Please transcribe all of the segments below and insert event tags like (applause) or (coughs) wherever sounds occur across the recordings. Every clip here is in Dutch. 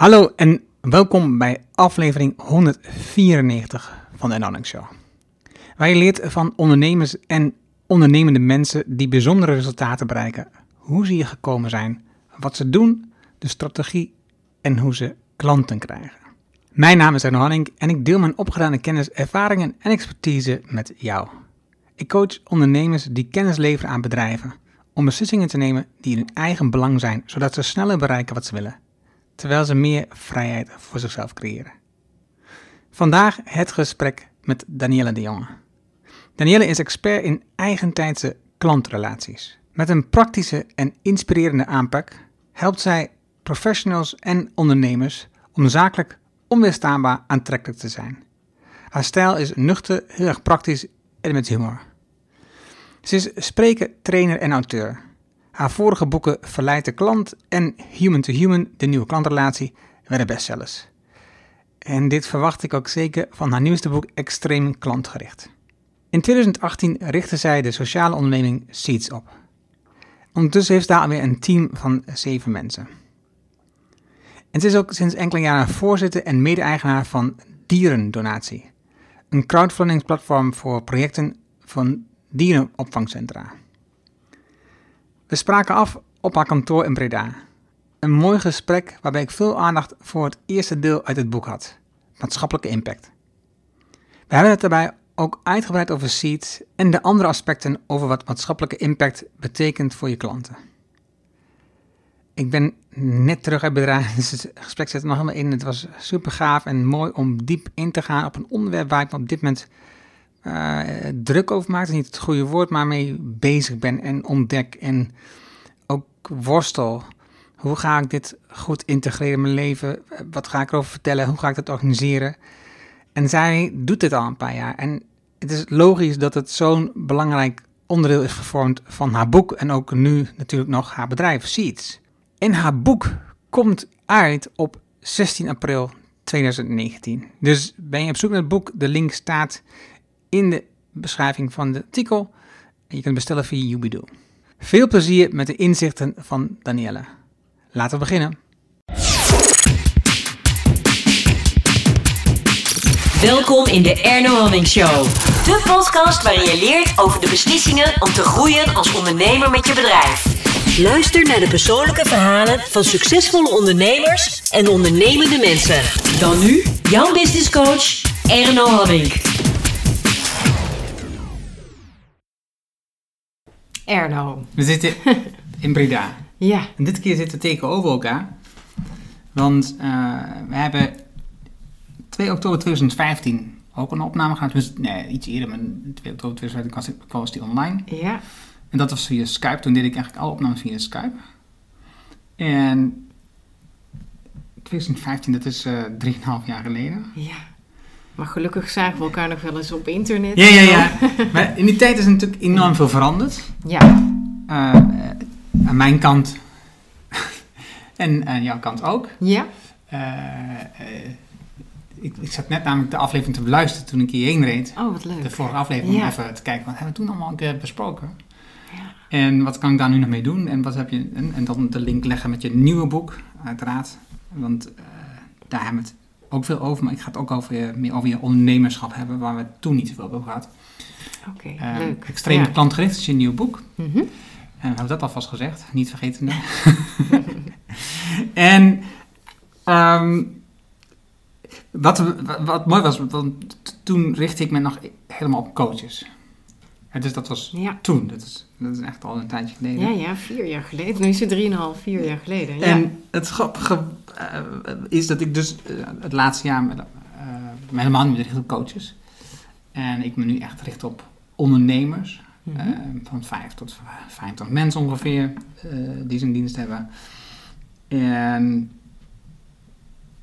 Hallo en welkom bij aflevering 194 van de Anonic Show. Waar je leert van ondernemers en ondernemende mensen die bijzondere resultaten bereiken, hoe ze hier gekomen zijn, wat ze doen, de strategie en hoe ze klanten krijgen. Mijn naam is Erno Hanning en ik deel mijn opgedane kennis, ervaringen en expertise met jou. Ik coach ondernemers die kennis leveren aan bedrijven om beslissingen te nemen die in hun eigen belang zijn, zodat ze sneller bereiken wat ze willen, terwijl ze meer vrijheid voor zichzelf creëren. Vandaag het gesprek met Danielle de Jonge. Danielle is expert in eigentijdse klantrelaties. Met een praktische en inspirerende aanpak helpt zij professionals en ondernemers om zakelijk onweerstaanbaar aantrekkelijk te zijn. Haar stijl is nuchter, heel erg praktisch en met humor. Ze is spreker, trainer en auteur. Haar vorige boeken Verleid de klant en Human to Human, de nieuwe klantrelatie, werden bestsellers. En dit verwacht ik ook zeker van haar nieuwste boek Extreem Klantgericht. In 2018 richtte zij de sociale onderneming Seeds op. Ondertussen heeft ze daar alweer een team van zeven mensen. En ze is ook sinds enkele jaren voorzitter en mede-eigenaar van Dierendonatie, een crowdfundingsplatform voor projecten van dierenopvangcentra. We spraken af op haar kantoor in Breda. Een mooi gesprek waarbij ik veel aandacht voor het eerste deel uit het boek had: maatschappelijke impact. We hebben het daarbij ook uitgebreid over Seeds en de andere aspecten over wat maatschappelijke impact betekent voor je klanten. Ik ben net terug uit bedrijf, (laughs) dus het gesprek zit er nog helemaal in. Het was super gaaf en mooi om diep in te gaan op een onderwerp waar ik me op dit moment uh, druk over maak. Dat is niet het goede woord, maar mee bezig ben en ontdek en ook worstel. Hoe ga ik dit goed integreren in mijn leven? Wat ga ik erover vertellen? Hoe ga ik dat organiseren? En zij doet dit al een paar jaar. En het is logisch dat het zo'n belangrijk onderdeel is gevormd van haar boek en ook nu natuurlijk nog haar bedrijf Seeds. En haar boek komt uit op 16 april 2019. Dus ben je op zoek naar het boek, de link staat in de beschrijving van het artikel. En je kunt bestellen via Yubido. Veel plezier met de inzichten van Danielle. Laten we beginnen. Welkom in de Erno Hamming Show. De podcast waarin je leert over de beslissingen om te groeien als ondernemer met je bedrijf. Luister naar de persoonlijke verhalen van succesvolle ondernemers en ondernemende mensen. Dan nu, jouw business coach, Erno Hamming. Erno. We zitten in Breda. (laughs) Ja. En dit keer zitten we tegenover elkaar. Want uh, we hebben 2 oktober 2015 ook een opname gehad. Dus, nee, iets eerder, maar 2 oktober 2015 was, was die online. Ja. En dat was via Skype. Toen deed ik eigenlijk alle opnames via Skype. En 2015, dat is uh, 3,5 jaar geleden. Ja. Maar gelukkig zagen we elkaar nog wel eens op internet. Ja, ja, ja. (laughs) maar in die tijd is natuurlijk enorm veel veranderd. Ja. Uh, aan mijn kant. (laughs) en aan jouw kant ook. Ja. Uh, ik, ik, zat net namelijk de aflevering te beluisteren toen ik hierheen reed. Oh, wat leuk. De vorige aflevering Ja. om even te kijken. Wat hebben we toen allemaal een keer besproken? Ja. En wat kan ik daar nu nog mee doen? En, wat heb je, en, en dan de link leggen met je nieuwe boek, uiteraard. Want uh, daar hebben we het ook veel over. Maar ik ga het ook over je, meer over je ondernemerschap hebben, waar we toen niet zoveel over gehad. Oké, Uh, leuk. Extreem Ja. klantgericht is je nieuw boek. Mhm. En we hebben dat alvast gezegd, niet vergeten. (laughs) en ehm, wat, wat, mooi was, want toen richtte ik me nog helemaal op coaches. En dus dat was Ja. toen, dat is, dat is echt al een tijdje geleden. Ja, ja, vier jaar geleden. Nu is het drieënhalf, vier jaar geleden. Ja. En het grappige eh, is dat ik dus eh, het laatste jaar met, eh, me helemaal niet meer richt op coaches. En ik me nu echt richt op ondernemers. Mhm. eh, van 5 tot 50 mensen ongeveer eh, die zijn dienst hebben. En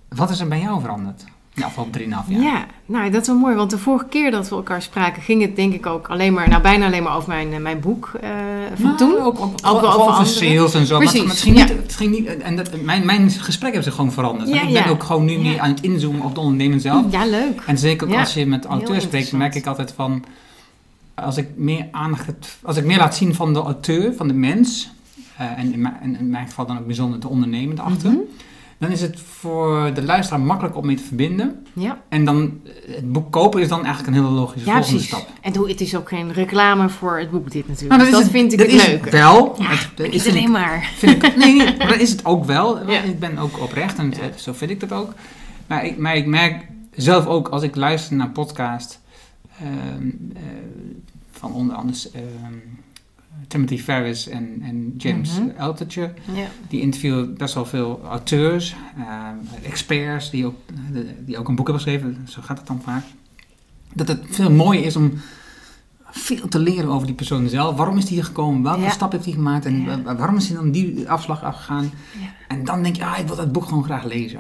wat is er bij jou veranderd? De afgelopen 3,5 jaar. Ja, nou dat is wel mooi, want de vorige keer dat we elkaar spraken ging het denk ik ook alleen maar, nou bijna alleen maar over mijn, eh, mijn boek eh, van Nou, toen. Ook, ook, Ook ook wel over over sales en zo. Precies, Maar het ging ja. niet, niet, en dat, mijn, mijn gesprek heeft zich gewoon veranderd. Ja, ik ben ja. ook gewoon nu Ja. meer aan het inzoomen op de ondernemer zelf. Ja, leuk. En zeker ook Ja, als je met auteurs spreekt, merk ik altijd van... Als ik meer aandacht als ik meer laat zien van de auteur, van de mens... eh, en in mijn, en in mijn geval dan ook bijzonder de ondernemer erachter... Mhm. Dan is het voor de luisteraar makkelijk om mee te verbinden. Ja, En dan, eh, het boek kopen is dan eigenlijk een hele logische ja volgende precies. stap. En doe, het is ook geen reclame voor het boek dit natuurlijk. Nou, Dus dat is het- vind ik dat het het wel. Ja, Het- is- vind ik- alleen maar. Vind ik, nee, nee, (laughs) maar dat is het ook wel. Ja. Ik ben ook oprecht en het- zo vind ik dat ook. Maar ik, maar ik merk zelf ook als ik luister naar podcast ehm, eh, van onder andere ehm, Timothy Ferris en, en James Mhm. Altucher. Die interviewen best wel veel auteurs, ehm, experts die ook, die ook een boek hebben geschreven. Zo gaat het dan vaak. Dat het veel mooier is om veel te leren over die persoon zelf. Waarom is die hier gekomen? Welke Ja. stap heeft hij gemaakt? En Ja. waarom is hij dan die afslag afgegaan? Ja. En dan denk je, ah, ik wil dat boek gewoon graag lezen.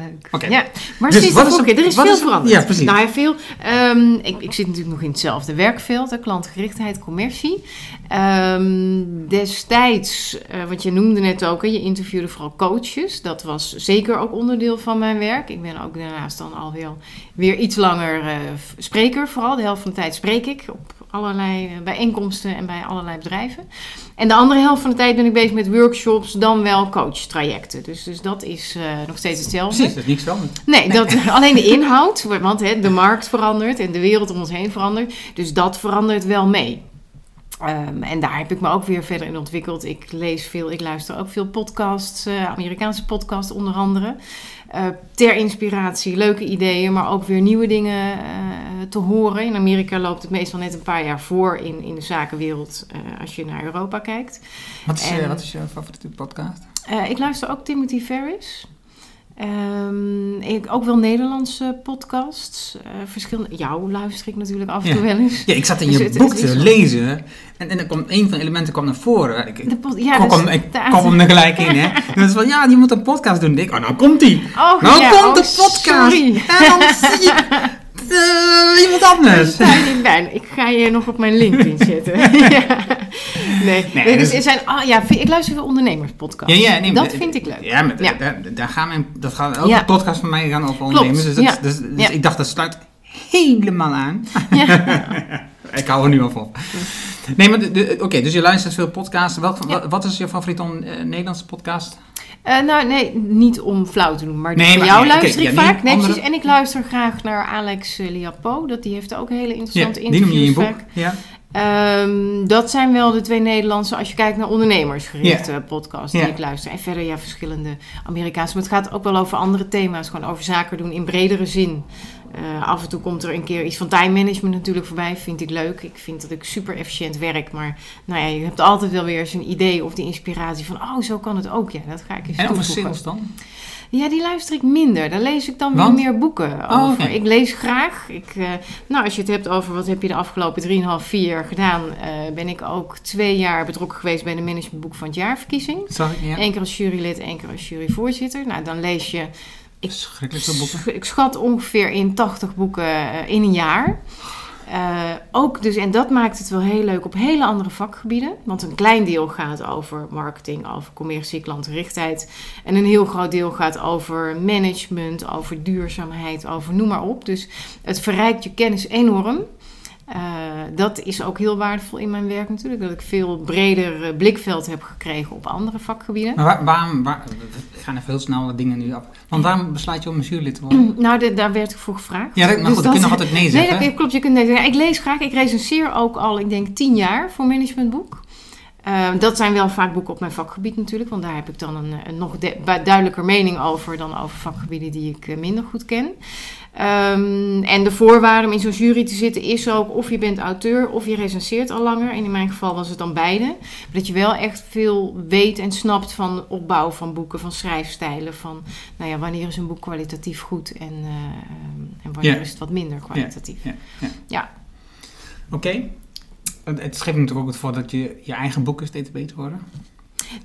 Leuk. Oké. Ja, maar Dus wat er- is veel is er- veranderd. Ja, precies. Nou ja, veel. Ehm, ik, ik zit natuurlijk nog in hetzelfde werkveld, hè, klantgerichtheid, commercie. Ehm, destijds, eh, wat je noemde net ook, hè, je interviewde vooral coaches. Dat was zeker ook onderdeel van mijn werk. Ik ben ook daarnaast dan alweer weer iets langer eh, spreker. Vooral de helft van de tijd spreek ik op allerlei eh, bijeenkomsten en bij allerlei bedrijven. En de andere helft van de tijd ben ik bezig met workshops, dan wel coachtrajecten. Dus, dus dat is eh, nog steeds hetzelfde. Precies, dat is niks veranderd. Nee, dat, (laughs) alleen de inhoud, want hè, de markt verandert en de wereld om ons heen verandert. Dus dat verandert wel mee. Ehm, en daar heb ik me ook weer verder in ontwikkeld. Ik lees veel, ik luister ook veel podcasts, eh, Amerikaanse podcasts onder andere. Eh, ter inspiratie, leuke ideeën, maar ook weer nieuwe dingen eh, te horen. In Amerika loopt het meestal net een paar jaar voor in, in de zakenwereld eh, als je naar Europa kijkt. Wat is, En- wat is je favoriete podcast? Ik luister ook Timothy Ferris. Ehm, ik, ook wel Nederlandse podcasts. Eh, verschillende, jou luister ik natuurlijk af en toe Ja. wel eens. Ja, ik zat in (laughs) Dus je het- boek het te lezen en, en er kwam, een van de elementen kwam naar voren. Ik, De ja, kop dus ik kop hem er gelijk in, hè. (laughs) En van, ja, je moet een podcast doen. Ik oh, nou komt die. Oh, Nou ja, komt oh, de podcast. Sorry. En dan (laughs) zie je eh, iemand anders. Bij. Ik ga je nog op mijn LinkedIn zetten. ja. Nee, Nee, nee, dus dus- zijn, ah, ja, ik luister veel ondernemerspodcasts. Ja, ja, nee, dat vind ik leuk. Ja, maar Ja. Daar, daar gaan mijn, dat gaat ook Ja. een podcast van mij gaan over ondernemers. Dus, dat, ja. dus, dus Ja. ik dacht, dat sluit helemaal aan. (laughs) ik hou er nu al van. Nee, maar oké, dus je luistert veel podcasts. Welk, Ja. wat, wat is je favoriete on- eh, Nederlandse podcast? Eh, nou, nee, niet om flauw te doen, maar Nee, van maar- jou nee, luister ik ja, vaak. Nee, andere- precies. En ik luister graag naar Alex eh, Liapo. Dat, die heeft ook hele interessante die noem je in je interviews boek. Ja. Ehm, dat zijn wel de twee Nederlandse, als je kijkt naar ondernemersgerichte podcasts die ik luister. En verder ja, verschillende Amerikaanse. Maar het gaat ook wel over andere thema's, gewoon over zaken doen in bredere zin. Eh, af en toe komt er een keer iets van time management natuurlijk voorbij, vind ik leuk. Ik vind dat ik super efficiënt werk, maar nou ja, je hebt altijd wel weer eens een idee of die inspiratie van, oh zo kan het ook. Ja, dat ga ik eens En over sales dan? Ja, die luister ik minder. Daar lees ik dan weer Want? meer boeken Oh, over. Ik lees graag. Ik, eh, nou, als je het hebt over wat heb je de afgelopen 3,5, 4 jaar gedaan, eh, ben ik ook twee jaar betrokken geweest bij de managementboek van het jaarverkiezing. Zag ik, ja. Eén keer als jurylid, één keer als juryvoorzitter. Nou, dan lees je, ik, boeken. ik schat ongeveer in 80 boeken eh, in een jaar. Eh, ook dus, en dat maakt het wel heel leuk op hele andere vakgebieden. Want een klein deel gaat over marketing, over commercie, klantgerichtheid. En een heel groot deel gaat over management, over duurzaamheid, over noem maar op. Dus het verrijkt je kennis enorm. Eh, dat is ook heel waardevol in mijn werk natuurlijk. Dat ik veel breder eh, blikveld heb gekregen op andere vakgebieden. Maar waar- waarom, waar, we gaan even heel snel dingen nu af. Want waarom besluit je om een jurylid te worden? Nou, de- daar werd ik voor gevraagd. Ja, dat, maar Dus goed, je nog altijd nee Nee, zeggen. dat klopt. Je kunt nee zeggen. Ik lees graag. Ik recenseer ook al, ik denk, tien jaar voor managementboek. Eh, dat zijn wel vaak boeken op mijn vakgebied natuurlijk, want daar heb ik dan een, een nog de- duidelijker mening over dan over vakgebieden die ik minder goed ken. Ehm, en de voorwaarde om in zo'n jury te zitten is ook of je bent auteur of je recenseert al langer. En in mijn geval was het dan beide. Dat je wel echt veel weet en snapt van opbouw van boeken, van schrijfstijlen, van nou ja, wanneer is een boek kwalitatief goed en, eh, en wanneer Ja. is het wat minder kwalitatief. Ja, ja. Ja. Oké. Het, het geeft natuurlijk ook het voor dat je, je eigen boeken steeds beter worden.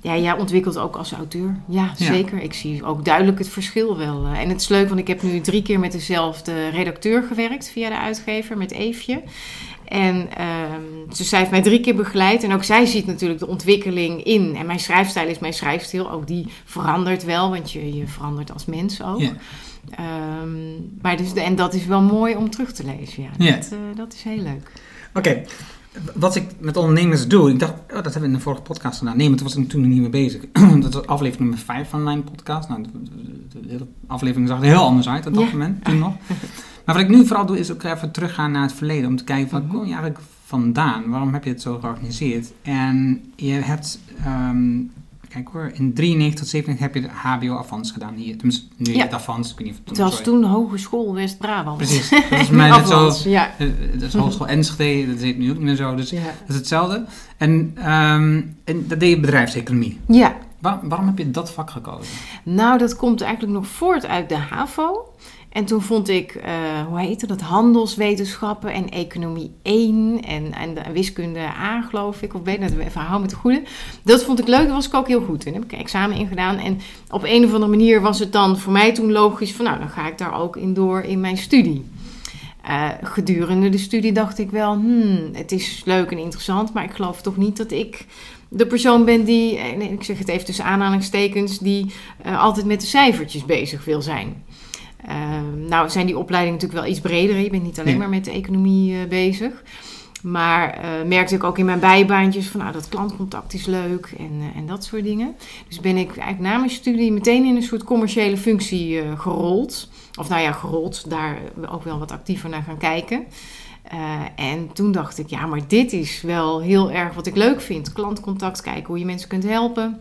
Ja, jij ontwikkelt ook als auteur. Ja, Ja. zeker. Ik zie ook duidelijk het verschil wel. Eh, En het is leuk, want ik heb nu drie keer met dezelfde redacteur gewerkt via de uitgever, met Eefje. En ehm, dus zij heeft mij drie keer begeleid. En ook zij ziet natuurlijk de ontwikkeling in. En mijn schrijfstijl is mijn schrijfstijl. Ook die verandert wel, want je, je verandert als mens ook. Ja. Ehm, maar dus, en dat is wel mooi om terug te lezen. Ja, Ja. Dat, eh, dat is heel leuk. Oké. Wat ik met ondernemers doe, ik dacht, oh, dat hebben we in de vorige podcast gedaan. Nee, maar toen was ik toen nog niet mee bezig. (clears throat) dat was aflevering nummer 5 van mijn podcast. Nou, de, de- de hele aflevering zag er heel anders uit op dat Ja. moment, toen nog. (laughs) Maar wat ik nu vooral doe, is ook even teruggaan naar het verleden. Om te kijken, van, waar kom je eigenlijk vandaan? Waarom heb je het zo georganiseerd? En je hebt, ehm, kijk hoor, in 93 tot 97 heb je de HBO-avans gedaan hier. Tenminste, nu Ja. het avans, ik weet niet of Het was toen Hogeschool West-Brabant. Precies, (laughs) dat is mij net ja. eh, Dat is Hogeschool Enschede, dat heet nu ook niet meer zo. Dus Ja. dat is hetzelfde. En, ehm, en dat deed je bedrijfseconomie. ja, Waar- waarom heb je dat vak gekozen? nou dat komt eigenlijk nog voort uit de HAVO. En toen vond ik, eh, hoe heette dat, handelswetenschappen en economie 1 en, en de wiskunde A geloof ik, of weet het, even hou me te goede. Dat vond ik leuk, daar was ik ook heel goed in. Heb ik een examen in gedaan en op een of andere manier was het dan voor mij toen logisch van nou, dan ga ik daar ook in door in mijn studie. Eh, gedurende de studie dacht ik wel, hmm, het is leuk en interessant, maar ik geloof toch niet dat ik de persoon ben die, eh, nee, ik zeg het even tussen aanhalingstekens, die eh, altijd met de cijfertjes bezig wil zijn. Eh, nou zijn die opleidingen natuurlijk wel iets breder. Je bent niet alleen Ja. maar met de economie eh, bezig. Maar eh, merkte ik ook in mijn bijbaantjes van nou, dat klantcontact is leuk en, eh, en dat soort dingen. Dus ben ik eigenlijk na mijn studie meteen in een soort commerciële functie gerold. Of nou ja, gerold, daar ook wel wat actiever naar gaan kijken. En toen dacht ik, ja, maar dit is wel heel erg wat ik leuk vind. Klantcontact, kijken hoe je mensen kunt helpen.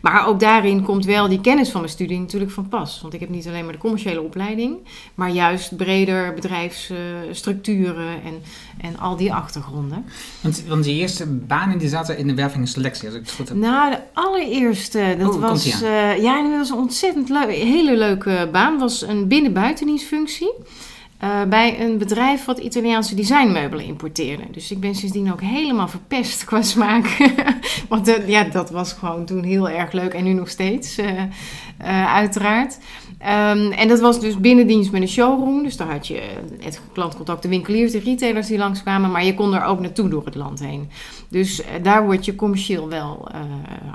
Maar ook daarin komt wel die kennis van mijn studie natuurlijk van pas. Want ik heb niet alleen maar de commerciële opleiding, maar juist breder bedrijfsstructuren en, en al die achtergronden. Want, want die eerste banen die zaten in de werving en selectie, als ik het goed heb. Nou, de allereerste, dat Oh, was, eh, ja, dat was een ontzettend leu- hele leuke baan. was een binnen-buitendienstfunctie. Eh, bij een bedrijf wat Italiaanse designmeubelen importeerde. Dus ik ben sindsdien ook helemaal verpest qua smaak. (laughs) Want eh, ja, dat was gewoon toen heel erg leuk en nu nog steeds, eh, uiteraard. Ehm, en dat was dus binnendienst met een showroom. Dus daar had je eh, het klantcontact, de winkeliers, de retailers die langskwamen. Maar je kon er ook naartoe door het land heen. Dus eh, daar word je commercieel wel eh,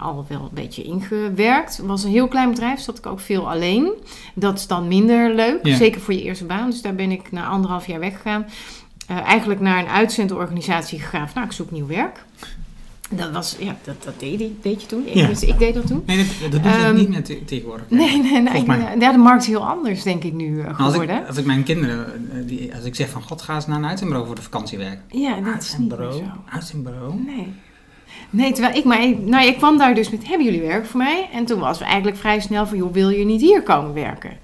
al wel een beetje ingewerkt. Het was een heel klein bedrijf, zat ik ook veel alleen. Dat is dan minder leuk, Ja. zeker voor je eerste baan. Dus daar ben ik na anderhalf jaar weggegaan. Eh, eigenlijk naar een uitzendorganisatie gegaan. van, Nou, ik zoek nieuw werk. Dat was, ja, dat, dat deed, ik- deed je toen. Ik, Ja. dus ik deed dat toen. Nee, dat, dat doet het Ehm, niet meer te- tegenwoordig. Nee, nee, nee. Ja, de markt is heel anders, denk ik, nu eh, Maar als, ik, geworden. als ik mijn kinderen, eh, die, als ik zeg van god, ga eens naar een uitzendbureau voor de vakantie werken. Ja, dat is niet meer Uitzendbureau? zo. Uitzendbureau? Nee. Nee, terwijl ik maar... Nou, ik kwam daar dus met, hebben jullie werk voor mij? En toen was we eigenlijk vrij snel van, joh, wil je niet hier komen werken?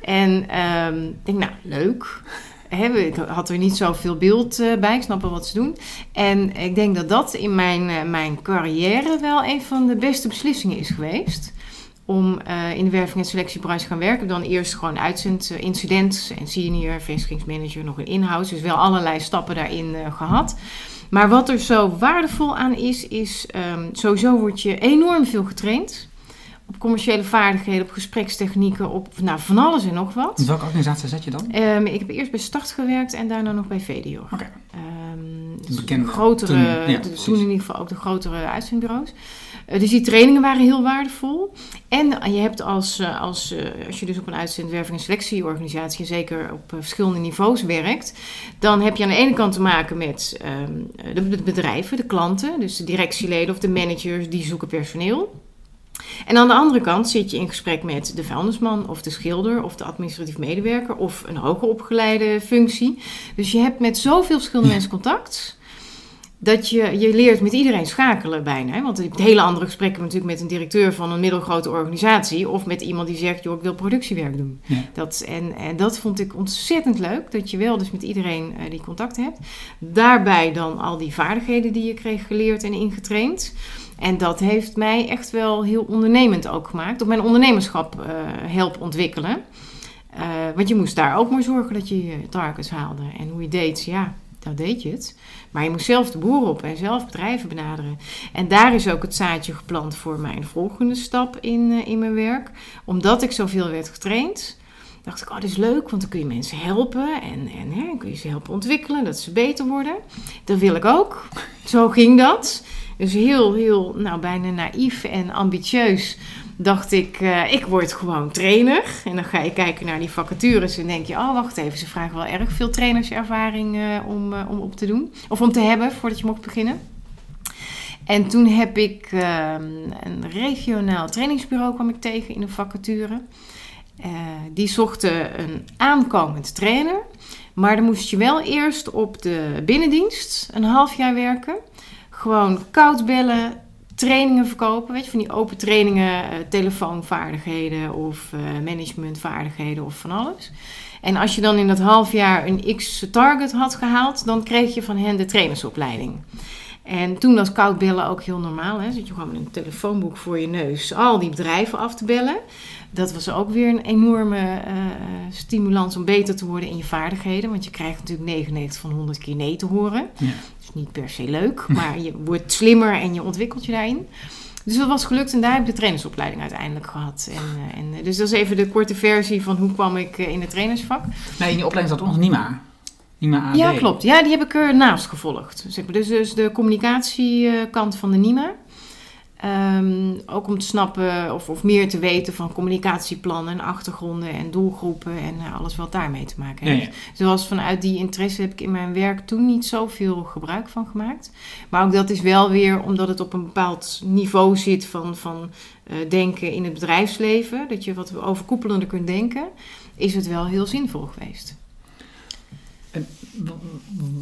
En ehm, ik denk, nou, leuk. Hè, ik had er niet zoveel beeld eh, bij, ik snap wat ze doen. En ik denk dat dat in mijn, eh, mijn carrière wel een van de beste beslissingen is geweest. Om eh, in de werving- en selectiebranche te gaan werken. Dan eerst gewoon uitzend, incident en senior, vestigingsmanager, nog een in-house. Dus wel allerlei stappen daarin eh, gehad. Maar wat er zo waardevol aan is, is ehm, sowieso word je enorm veel getraind. Op commerciële vaardigheden, op gesprekstechnieken, op nou, van alles en nog wat. In welke organisatie zat je dan? Ehm, ik heb eerst bij Start gewerkt en daarna nog bij VDO. Oké. Ehm, De dus bekende, grotere, toen, ja, toen, precies. in ieder geval ook de grotere uitzendbureaus. Eh, dus die trainingen waren heel waardevol. En je hebt als, eh, als, eh, als je dus op een uitzendwerving- en selectieorganisatie, zeker op eh, verschillende niveaus werkt, dan heb je aan de ene kant te maken met ehm, de, de bedrijven, de klanten, dus de directieleden of de managers die zoeken personeel. En aan de andere kant zit je in gesprek met de vuilnisman of de schilder of de administratief medewerker of een hoger opgeleide functie. Dus je hebt met zoveel verschillende mensen contact. Dat je, je leert met iedereen schakelen bijna. Hè? Want je hebt hele andere gesprekken natuurlijk met een directeur van een middelgrote organisatie. Of met iemand die zegt, joh, ik wil productiewerk doen. Ja. Dat, en, en dat vond ik ontzettend leuk. Dat je wel dus met iedereen eh, die contact hebt. Daarbij dan al die vaardigheden die je kreeg geleerd en ingetraind. En dat heeft mij echt wel heel ondernemend ook gemaakt. Op mijn ondernemerschap helpen ontwikkelen. Eh, want je moest daar ook maar zorgen dat je je targets haalde. En hoe je deed, ja, dat deed je het. Maar je moest zelf de boer op en zelf bedrijven benaderen. En daar is ook het zaadje geplant voor mijn volgende stap in, eh, in mijn werk. Omdat ik zoveel werd getraind, dacht ik, oh, dat is leuk, want dan kun je mensen helpen. En, en hè, kun je ze helpen ontwikkelen, dat ze beter worden. Dat wil ik ook. Zo ging dat. Dus heel, heel, nou, bijna naïef en ambitieus dacht ik, eh, ik word gewoon trainer. En dan ga je kijken naar die vacatures en denk je, oh wacht even, ze vragen wel erg veel trainerservaring eh, om, eh, om op te doen. Of om te hebben voordat je mocht beginnen. En toen heb ik ehm, een regionaal trainingsbureau kwam ik tegen in een vacature. Die zochten een aankomend trainer. Maar dan moest je wel eerst op de binnendienst een half jaar werken. Gewoon koud bellen, trainingen verkopen. Weet je, van die open trainingen, eh, telefoonvaardigheden of eh, managementvaardigheden of van alles. En als je dan in dat half jaar een x-target had gehaald, dan kreeg je van hen de trainersopleiding. En toen was koud bellen ook heel normaal. Hè? Zit je gewoon met een telefoonboek voor je neus al die bedrijven af te bellen. Dat was ook weer een enorme eh, stimulans om beter te worden in je vaardigheden. Want je krijgt natuurlijk 99 van 100 keer nee te horen. Ja. Is niet per se leuk, (laughs) maar je wordt slimmer en je ontwikkelt je daarin. Dus dat was gelukt en daar heb ik de trainersopleiding uiteindelijk gehad. En, eh, en, eh, dus dat is even de korte versie van hoe kwam ik eh, in het trainersvak. Nee, in je opleiding zat ons NIMA. NIMA AD. Ja, klopt. Ja, die heb ik ernaast gevolgd. Dus, dus de communicatiekant van de NIMA. Ehm, ook om te snappen of, of meer te weten van communicatieplannen en achtergronden en doelgroepen en eh, alles wat daarmee te maken heeft. ja. Zoals vanuit die interesse heb ik in mijn werk toen niet zoveel gebruik van gemaakt. Maar ook dat is wel weer omdat het op een bepaald niveau zit van, van eh, denken in het bedrijfsleven. Dat je wat overkoepelender kunt denken. Is het wel heel zinvol geweest.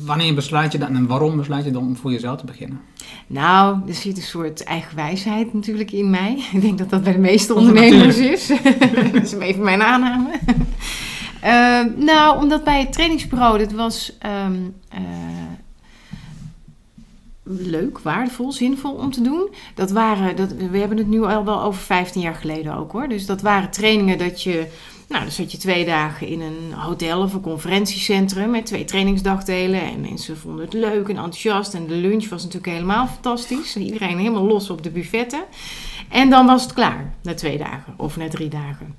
Wanneer besluit je dan en waarom besluit je dan om voor jezelf te beginnen? Nou, er zit een soort eigenwijsheid natuurlijk in mij. (laughs) Ik denk dat dat bij de meeste Onze ondernemers is. (laughs) dat is even mijn aanname. (laughs) Eh, nou, omdat bij het trainingsbureau, dat was ehm, eh, leuk, waardevol, zinvol om te doen. Dat waren, dat, we hebben het nu al wel over 15 jaar geleden ook hoor. Dus dat waren trainingen dat je, nou dan zat je twee dagen in een hotel of een conferentiecentrum met twee trainingsdagdelen. En mensen vonden het leuk en enthousiast. En de lunch was natuurlijk helemaal fantastisch. Iedereen helemaal los op de buffetten. En dan was het klaar, na twee dagen of na drie dagen.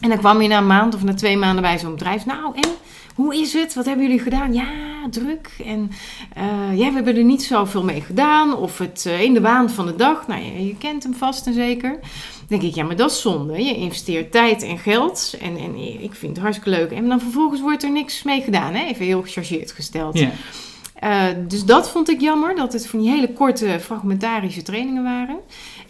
En dan kwam je na een maand of na twee maanden bij zo'n bedrijf. Nou, en hoe is het? Wat hebben jullie gedaan? Ja, druk. En eh, ja, we hebben er niet zoveel mee gedaan. Of het eh, in de waan van de dag. Nou, je, je kent hem vast en zeker. Denk ik, ja, maar dat is zonde. Je investeert tijd en geld. En, en ik vind het hartstikke leuk. En dan vervolgens wordt er niks mee gedaan. Hè? Even heel gechargeerd gesteld. Ja. Eh, dus dat vond ik jammer, dat het van die hele korte fragmentarische trainingen waren.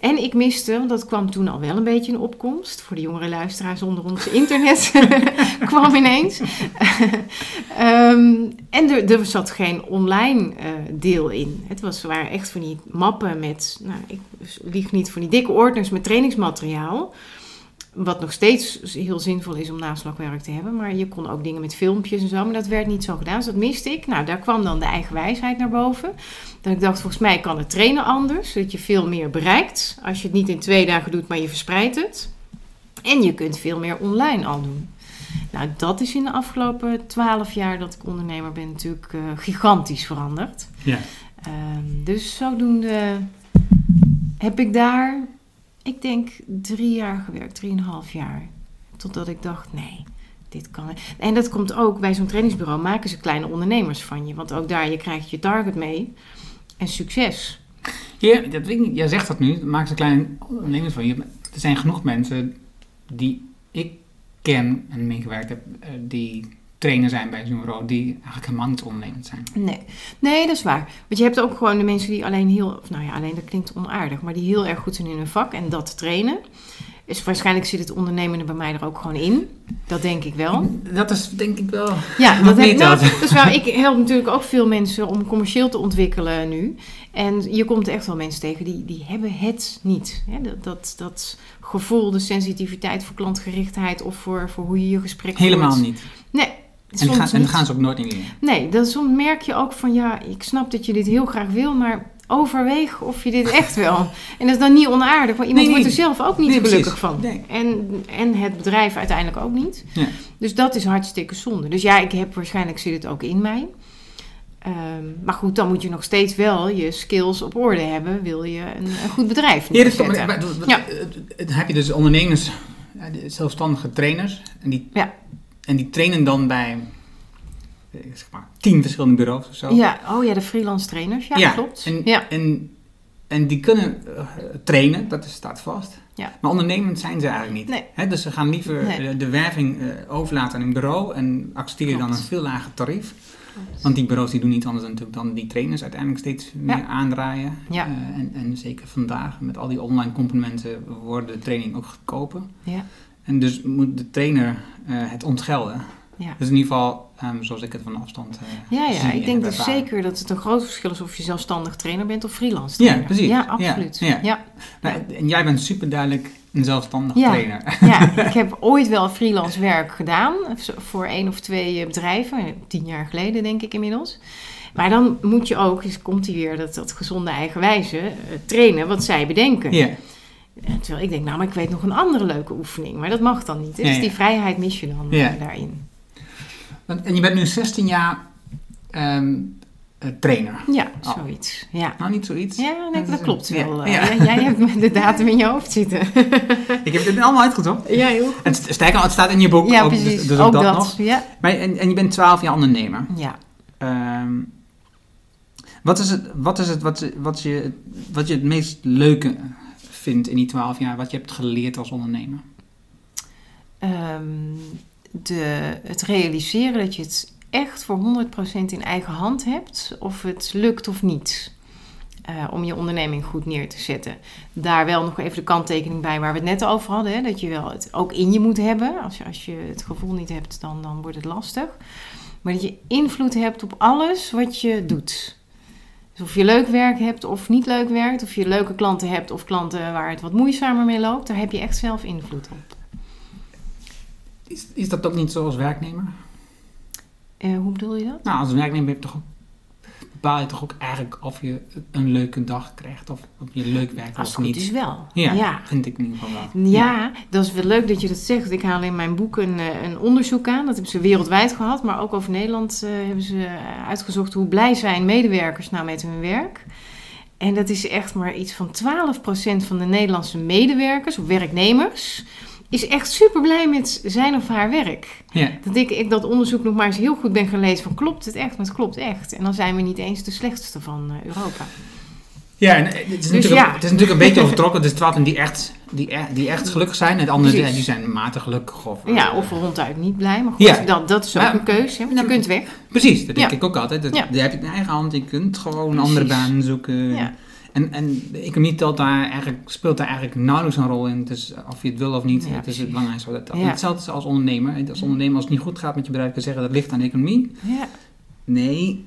En ik miste, want dat kwam toen al wel een beetje in opkomst, voor de jongere luisteraars onder ons internet (laughs) kwam ineens. (laughs) Ehm, en er, er zat geen online eh, deel in. Het was, waren echt van die mappen met, nou, ik lieg niet, van die dikke ordners met trainingsmateriaal. Wat nog steeds heel zinvol is om naslagwerk te hebben. Maar je kon ook dingen met filmpjes en zo. Maar dat werd niet zo gedaan. Dus dat miste ik. Nou, daar kwam dan de eigen wijsheid naar boven. Dat ik dacht, volgens mij kan het trainen anders. Zodat je veel meer bereikt. Als je het niet in twee dagen doet, maar je verspreidt het. En je kunt veel meer online al doen. Nou, dat is in de afgelopen twaalf jaar dat ik ondernemer ben natuurlijk eh, gigantisch veranderd. Ja. Ehm, dus zodoende heb ik daar, ik denk, drie jaar gewerkt, drieënhalf jaar. Totdat ik dacht, nee, dit kan. En dat komt ook bij zo'n trainingsbureau, maken ze kleine ondernemers van je. Want ook daar, je krijgt je target mee en succes. Ja, dat weet ik niet. Jij zegt dat nu, maak ze klein ondernemers van je. Er zijn genoeg mensen die ik ken en meegewerkt heb, eh, die trainer zijn bij zo'n die eigenlijk helemaal niet ondernemend zijn. Nee. nee, dat is waar. Want je hebt ook gewoon de mensen die alleen heel, of nou ja, alleen dat klinkt onaardig, maar die heel erg goed zijn in hun vak en dat trainen. Dus waarschijnlijk zit het ondernemende bij mij er ook gewoon in. Dat denk ik wel. Dat is denk ik wel. Ja, dat heb, nou, dat? dat is waar. Ik help natuurlijk ook veel mensen om commercieel te ontwikkelen nu. En je komt echt wel mensen tegen die, die hebben het niet. Hè? Dat, dat, dat gevoel, de sensitiviteit voor klantgerichtheid of voor, voor hoe je je gesprek Helemaal voert. niet. Nee. En, gaan, niet. gaan ze ook nooit in leren. Nee, dan soms merk je ook van ja, ik snap dat je dit heel graag wil, maar overweeg of je dit echt wil. (laughs) En dat is dan niet onaardig, want iemand Nee, nee. wordt er zelf ook niet Nee, gelukkig van. En, en het bedrijf uiteindelijk ook niet. Ja. Dus dat is hartstikke zonde. Dus ja, ik heb waarschijnlijk zit het ook in mij. Ehm, maar goed, dan moet je nog steeds wel je skills op orde hebben. Wil je een, een goed bedrijf Ja, dat, maar, maar- Ja. dan heb je dus ondernemers, zelfstandige trainers, en die, Ja. En die trainen dan bij eh, zeg maar, tien verschillende bureaus of zo. Ja, oh ja, de freelance trainers. Ja, klopt. En, Ja. en en die kunnen eh, trainen, dat is- staat vast. Ja. Maar ondernemend zijn ze eigenlijk niet. Nee. Dus ze gaan liever Nee. eh, de werving overlaten aan een bureau en accepteren dan een veel lager tarief. Want die bureaus die doen niet anders dan natuurlijk dan die trainers uiteindelijk steeds meer Ja. aandraaien. Ja. En, en zeker vandaag met al die online componenten wordt de training ook goedkoper. Ja. En dus moet de trainer eh, het ontgelden. Ja. Dus in ieder geval, ehm, zoals ik het van afstand eh Ja, zie ja, ik denk dus ervaren. zeker dat het een groot verschil is of je zelfstandig trainer bent of freelance Ja, trainer. precies. Ja, Ja, absoluut. ja. Ja. Nou, en jij bent super duidelijk een zelfstandig Ja. trainer. (laughs) Ja, ik heb ooit wel freelance werk gedaan voor één of twee eh, bedrijven, tien jaar geleden denk ik inmiddels. Maar dan moet je ook, dus komt hij weer, dat, dat gezonde eigenwijze, eh, trainen wat zij bedenken. Ja. En Terwijl ik denk, nou, maar ik weet nog een andere leuke oefening. Maar dat mag dan niet. Dus die vrijheid mis je dan eh, Ja. daarin. Want- En je bent nu 16 jaar ehm, eh, trainer. Ja, Oh. zoiets. Ja. Nou, niet zoiets. Ja, nee, dat klopt wel. eh. ja. Ja, Jij hebt de datum in je hoofd zitten. (laughs) Ik heb dit allemaal uitgezocht. Ja, heel En st- sterker nog, het staat in je boek. Ja, ook, precies. Dus, dus ook, ook dat, dat. nog. Ja. Maar, en, en je bent 12 jaar ondernemer. ja. Ehm, wat is het, wat, is het wat, wat, je, wat je het meest leuke vindt in die 12 jaar? Wat je hebt geleerd als ondernemer? Ehm, de, het realiseren dat je het echt voor 100% in eigen hand hebt, of het lukt of niet. eh, om je onderneming goed neer te zetten. Daar wel nog even de kanttekening bij waar we het net over hadden. Hè, dat je wel het ook in je moet hebben. Als je, als je het gevoel niet hebt, dan, dan wordt het lastig. Maar dat je invloed hebt op alles wat je doet. Dus of je leuk werk hebt of niet leuk werkt. Of je leuke klanten hebt of klanten waar het wat moeizamer mee loopt. Daar heb je echt zelf invloed op. Is, is dat ook niet zo als werknemer? Eh, hoe bedoel je dat? Nou, als werknemer heb je toch bepaal je toch ook eigenlijk of je een leuke dag krijgt. Of of je leuk werkt Als of het goed niet. is wel. Ja, ja. vind ik in ieder geval wel. Ja, dat is wel leuk dat je dat zegt. Ik haal in mijn boek een, eh, een onderzoek aan. Dat hebben ze wereldwijd gehad, maar ook over Nederland eh, hebben ze eh, uitgezocht hoe blij zijn medewerkers nou met hun werk. En dat is echt maar iets van 12% van de Nederlandse medewerkers, of werknemers, is echt super blij met zijn of haar werk. Ja. Dat ik, ik dat onderzoek nog maar eens heel goed ben gelezen van klopt het echt, maar het klopt echt. En dan zijn we niet eens de slechtste van eh, Europa. Ja, en het is, natuurlijk, Dus ja. het is natuurlijk een beetje overtrokken. Dus 12 die echt, die, e- die echt gelukkig zijn. En de anderen die zijn matig gelukkig. Of, Ja, eh, of ronduit niet blij, maar goed, Ja. dat, dat is ook Maar- een keuze. Want je kunt weg. Precies, dat denk Ja. ik ook altijd. Dat. Die heb je in eigen hand. Je kunt gewoon een andere baan zoeken. Ja. En, en de economie telt daar eigenlijk, speelt daar eigenlijk nauwelijks een rol in. Dus of je het wil of niet, Ja, het is het belangrijkste wat het telt. Ja. Hetzelfde is als ondernemer. Als ondernemer, als het niet goed gaat met je bedrijf, kan je zeggen dat ligt aan de economie. Ja, Nee,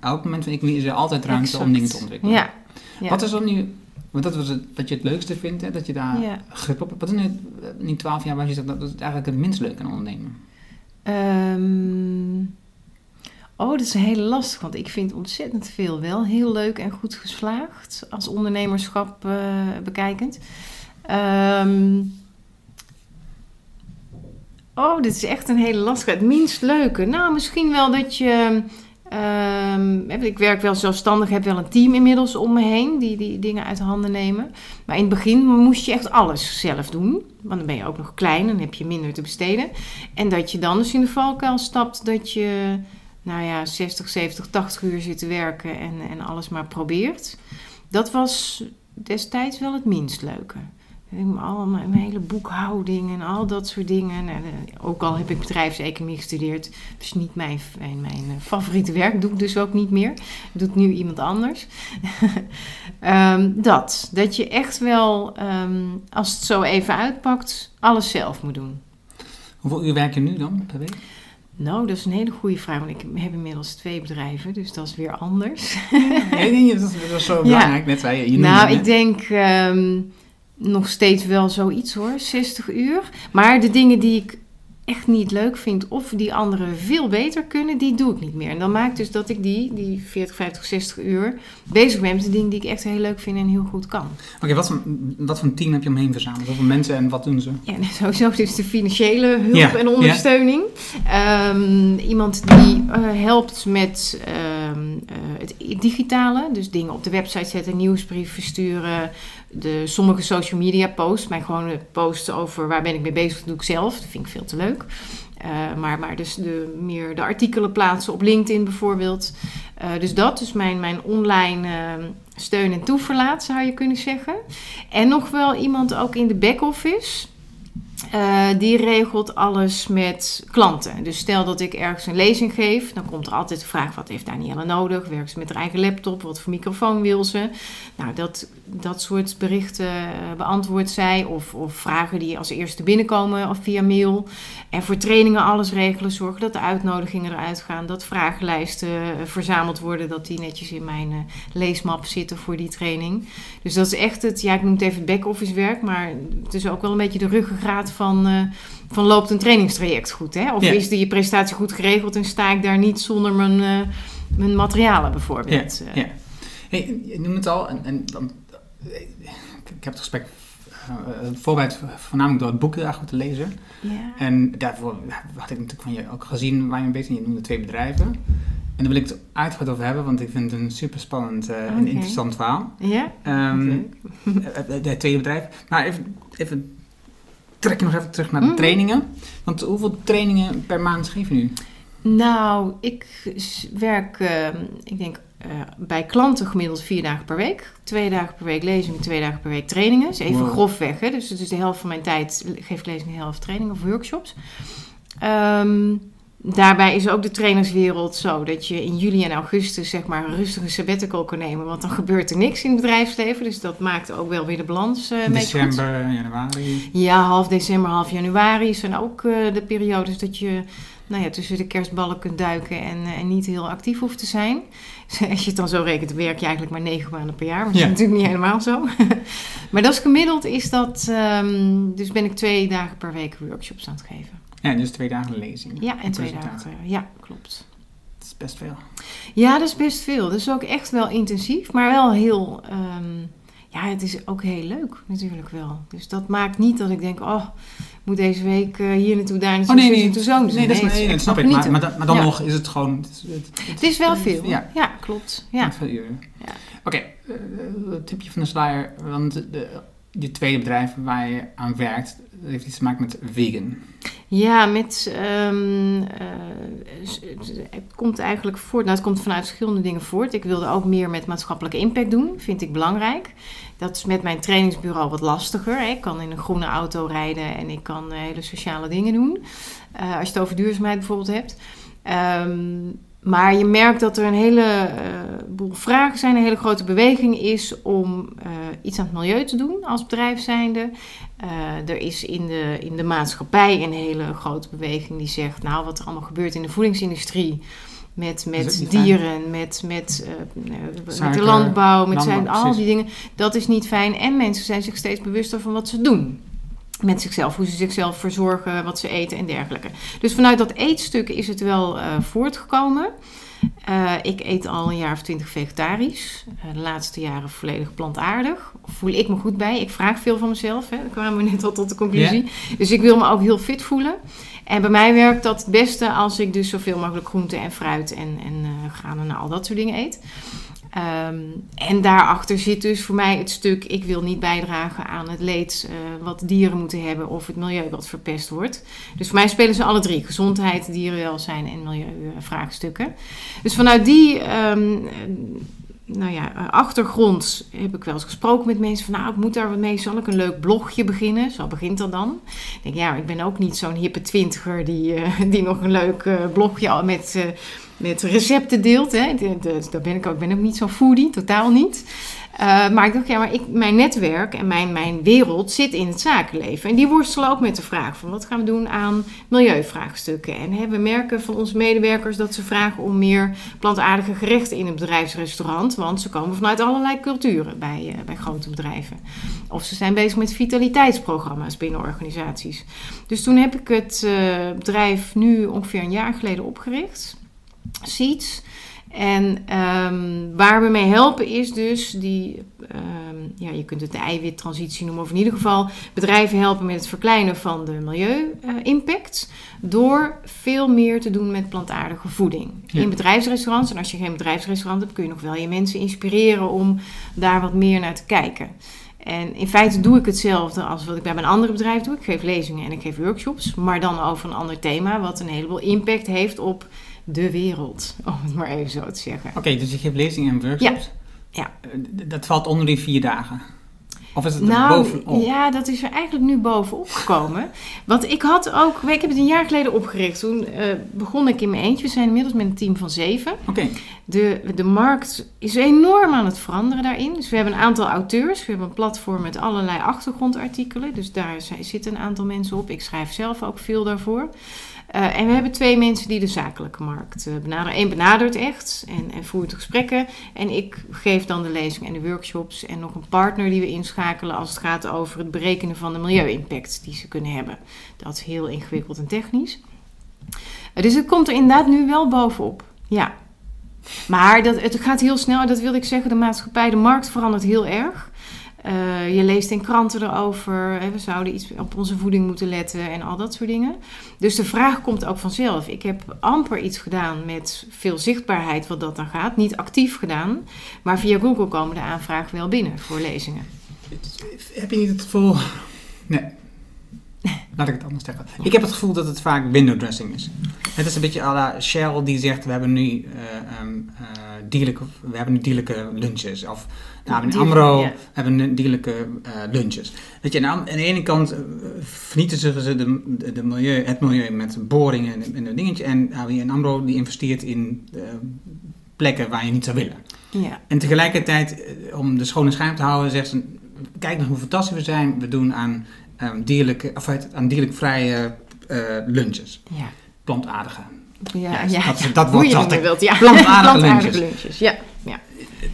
elk moment van de economie is er altijd ruimte exact. om dingen te ontwikkelen. Ja. ja. Wat is dan nu, want dat was het, wat je het leukste vindt, hè, dat je daar Ja. grip op hebt. Wat is nu in die twaalf jaar waar je zegt, dat is eigenlijk het minst leuk aan ondernemen? Ehm, oh, dat is heel lastig, want ik vind ontzettend veel wel heel leuk en goed geslaagd als ondernemerschap eh, bekijkend. Ehm, oh, dit is echt een hele lastige. Het minst leuke. Nou, misschien wel dat je. ehm, ik werk wel zelfstandig, heb wel een team inmiddels om me heen die die dingen uit de handen nemen. Maar in het begin moest je echt alles zelf doen. Want dan ben je ook nog klein en heb je minder te besteden. En dat je dan dus in de valkuil stapt dat je, nou ja, 60, 70, 80 uur zit te werken en, en alles maar probeert. Dat was destijds wel het minst leuke. Al mijn, mijn hele boekhouding en al dat soort dingen. Nou, eh, ook al heb ik bedrijfseconomie gestudeerd, dus niet mijn, mijn, mijn eh, favoriete werk, doe ik dus ook niet meer. Doet nu iemand anders. (laughs) Ehm, dat, dat je echt wel, ehm, als het zo even uitpakt, alles zelf moet doen. Hoeveel uur werk je nu dan per week? Nou, dat is een hele goede vraag, want ik heb inmiddels twee bedrijven, dus dat is weer anders. nee, dat is zo belangrijk. Net zei je, nou, ik denk ehm, nog steeds wel zoiets hoor, 60 uur. Maar de dingen die ik echt niet leuk vind of die anderen veel beter kunnen, die doe ik niet meer. En dan maakt dus dat ik die, die 40, 50, 60 uur bezig ben met de dingen die ik echt heel leuk vind en heel goed kan. Oké, wat, voor, wat voor een team heb je omheen verzameld? Hoeveel mensen en wat doen ze? Ja, sowieso dus de financiële hulp en ondersteuning. Ehm, iemand die eh, helpt met ehm, eh, het digitale, dus dingen op de website zetten, nieuwsbrief versturen, de, sommige social media posts, maar gewoon een post over waar ben ik mee bezig, doe ik zelf. Dat vind ik veel te leuk. Eh, maar, maar dus de, meer de artikelen plaatsen op LinkedIn bijvoorbeeld. Eh, dus dat, dus mijn, mijn online eh, steun en toeverlaat, zou je kunnen zeggen. En nog wel iemand ook in de back-office. Uh, die regelt alles met klanten. Dus stel dat ik ergens een lezing geef, dan komt er altijd de vraag: wat heeft Danielle nodig? Werkt ze met haar eigen laptop? Wat voor microfoon wil ze? Nou, dat, dat soort berichten uh, beantwoordt zij. Of, of vragen die als eerste binnenkomen of via mail. En voor trainingen alles regelen. Zorgen dat de uitnodigingen eruit gaan. Dat vragenlijsten uh, verzameld worden. Dat die netjes in mijn leesmap zitten voor die training. Dus dat is echt het, ja, ik noem het even back-office werk. Maar het is ook wel een beetje de ruggengraat van, uh, van loopt een trainingstraject goed? Hè? Of ja. is die presentatie goed geregeld en sta ik daar niet zonder mijn, uh, mijn materialen bijvoorbeeld? Ja, ja. Hey, je noemt het al, en, en dan, ik heb het gesprek voorbereid voornamelijk door het boek heel erg goed te lezen. Ja. En daarvoor had ik natuurlijk van je ook gezien waar je bezig bent. Je noemde twee bedrijven. En daar wil ik het uitgebreid over hebben, want ik vind het een super spannend uh, okay. en interessant verhaal. Ja. Um, het tweede bedrijf. Maar even, even trek je nog even terug naar de mm. trainingen. Want hoeveel trainingen per maand geef je nu? Nou, ik werk, uh, ik denk uh, bij klanten gemiddeld vier dagen per week. Twee dagen per week lezingen, twee dagen per week trainingen. Dus even wow. grofweg, hè. Dus het is de helft van mijn tijd geef ik lezingen, de helft trainingen of workshops. Um, Daarbij is ook de trainerswereld zo dat je in juli en augustus zeg maar een rustige sabbatical kan nemen. Want dan gebeurt er niks in het bedrijfsleven. Dus dat maakt ook wel weer de balans uh, December, januari. Ja, half december, half januari zijn ook uh, de periodes dat je nou ja, tussen de kerstballen kunt duiken en, uh, en niet heel actief hoeft te zijn. Dus (laughs) als je het dan zo rekent, werk je eigenlijk maar negen maanden per jaar. Maar dat ja. is natuurlijk niet helemaal zo. (laughs) maar dat is gemiddeld, is dat, um, dus ben ik twee dagen per week workshops aan het geven. Ja, dus twee dagen lezing. Ja, en twee dagen. Ja, klopt. Dat is best veel. Ja, dat is best veel. Dat is ook echt wel intensief, maar wel heel... Um, ja, het is ook heel leuk natuurlijk wel. Dus dat maakt niet dat ik denk, oh, ik moet deze week uh, hier naartoe, daar naartoe, oh, nee, nee, naartoe, zo. Dus nee, dat, is, nee, dat snap ik. Maar, maar, dan, maar dan ja. nog is het gewoon... Het, het, het, het is wel veel. Ja, ja klopt. Ja. Veel uren. Ja. Oké, okay, uh, tipje van de sluier. Want de, je tweede bedrijf waar je aan werkt, dat heeft iets te maken met vegan. Ja, met, um, uh, het komt eigenlijk voort, nou het komt vanuit verschillende dingen voort. Ik wilde ook meer met maatschappelijke impact doen, vind ik belangrijk. Dat is met mijn trainingsbureau wat lastiger. Hè. Ik kan in een groene auto rijden en ik kan hele sociale dingen doen. Uh, als je het over duurzaamheid bijvoorbeeld hebt. Um, maar je merkt dat er een heleboel uh, vragen zijn, een hele grote beweging is om uh, iets aan het milieu te doen als bedrijf zijnde. Uh, er is in de, in de maatschappij een hele grote beweging die zegt, nou wat er allemaal gebeurt in de voedingsindustrie. Met, met dieren, met, met, met de landbouw, met landbouw, zijn, al die dingen. Dat is niet fijn. En mensen zijn zich steeds bewuster van wat ze doen met zichzelf, hoe ze zichzelf verzorgen, wat ze eten en dergelijke. Dus vanuit dat eetstuk is het wel uh, voortgekomen. Uh, ik eet al een jaar of twintig vegetarisch. Uh, de laatste jaren volledig plantaardig. Voel ik me goed bij. Ik vraag veel van mezelf. Hè. Daar kwamen we net al tot de conclusie. Yeah. Dus ik wil me ook heel fit voelen. En bij mij werkt dat het beste als ik dus zoveel mogelijk groente en fruit en, en granen en al dat soort dingen eet. Um, en daarachter zit dus voor mij het stuk: ik wil niet bijdragen aan het leed uh, wat dieren moeten hebben of het milieu wat verpest wordt. Dus voor mij spelen ze alle drie: gezondheid, dierenwelzijn en milieuvraagstukken. Dus vanuit die. Um, nou ja, achtergrond heb ik wel eens gesproken met mensen van, nou, ik moet daar wat mee. Zal ik een leuk blogje beginnen? Zo begint dat dan. Ik denk, ja, ik ben ook niet zo'n hippe twintiger die, uh, die nog een leuk uh, blogje met, met recepten deelt. Hè. Dus daar ben ik ook, ik ben ook niet zo'n foodie, totaal niet. Uh, maar ik dacht, ja, maar ik, mijn netwerk en mijn, mijn wereld zit in het zakenleven. En die worstelen ook met de vraag van wat gaan we doen aan milieuvraagstukken. En hè, we merken van onze medewerkers dat ze vragen om meer plantaardige gerechten in een bedrijfsrestaurant. Want ze komen vanuit allerlei culturen bij, uh, bij grote bedrijven. Of ze zijn bezig met vitaliteitsprogramma's binnen organisaties. Dus toen heb ik het uh, bedrijf nu ongeveer een jaar geleden opgericht. Seeds. En um, waar we mee helpen is dus die, um, ja, je kunt het de eiwittransitie noemen, of in ieder geval bedrijven helpen met het verkleinen van de milieu-impact. Uh, door veel meer te doen met plantaardige voeding. Ja. In bedrijfsrestaurants, en als je geen bedrijfsrestaurant hebt, kun je nog wel je mensen inspireren om daar wat meer naar te kijken. En in feite doe ik hetzelfde als wat ik bij mijn andere bedrijf doe. Ik geef lezingen en ik geef workshops, maar dan over een ander thema, wat een heleboel impact heeft op de wereld, (laughs) om het maar even zo te zeggen. Oké, okay, dus je geeft lezingen en workshops. Ja. Ja. Eh, dat valt onder die vier dagen. Of is het er Nou, bovenop? ja, dat is er eigenlijk nu bovenop gekomen. (laughs) Want ik had ook, ik heb het een jaar geleden opgericht. Toen eh, begon ik in mijn eentje. We zijn inmiddels met een team van zeven. Oké, De, de markt is enorm aan het veranderen daarin. Dus we hebben een aantal auteurs. We hebben een platform met allerlei achtergrondartikelen. Dus daar zi- zitten een aantal mensen op. Ik schrijf zelf ook veel daarvoor. Eh, en we hebben twee mensen die de zakelijke markt eh, benaderen. Eén benadert echt en, en voert gesprekken. En ik geef dan de lezingen en de workshops. En nog een partner die we inschakelen als het gaat over het berekenen van de milieu-impact die ze kunnen hebben. Dat is heel ingewikkeld en technisch. Eh, dus het komt er inderdaad nu wel bovenop. Ja. Maar dat, het gaat heel snel, dat wil ik zeggen, de maatschappij, de markt verandert heel erg. Eh, je leest in kranten erover, we zouden iets op onze voeding moeten letten en al dat soort dingen. Dus de vraag komt ook vanzelf. Ik heb amper iets gedaan met veel zichtbaarheid wat dat dan gaat. Niet actief gedaan, maar via Google komen de aanvragen wel binnen voor lezingen. heb je niet het gevoel... Nee. Laat ik het anders zeggen. Ik heb het gevoel dat het vaak window dressing is. Het is een beetje à la Shell die zegt, we hebben nu, dierlijke, we hebben nu dierlijke lunches. Of nou, in AMRO ja. hebben dierlijke eh, lunches. Weet je, en aan, de ene kant eh, vernietigen ze de, de, de milieu, het milieu met boringen en, en een dingetje. En nou, in AMRO die investeert in eh, plekken waar je niet zou willen. Ja, En tegelijkertijd, eh, om de schone schijn te houden, zegt ze: Kijk nog hoe fantastisch we zijn. We doen aan, dierlijke, of aan dierlijk vrije eh, lunches. ja. Plantaardige. Ja, Ja, ja, dat- ja. dat Hoe wordt wilt, ja. plantaardige (laughs) lunches. Ja, ja.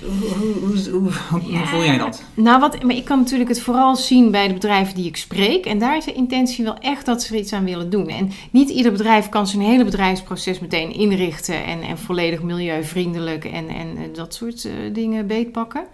Hoe, hoe, hoe, hoe- voel jij dat? Nou, wat, maar ik kan natuurlijk het vooral zien bij de bedrijven die ik spreek. En daar is de intentie wel echt dat ze er iets aan willen doen. En niet ieder bedrijf kan zijn hele bedrijfsproces meteen inrichten en, en volledig milieuvriendelijk en, en eh, dat soort eh, dingen beetpakken.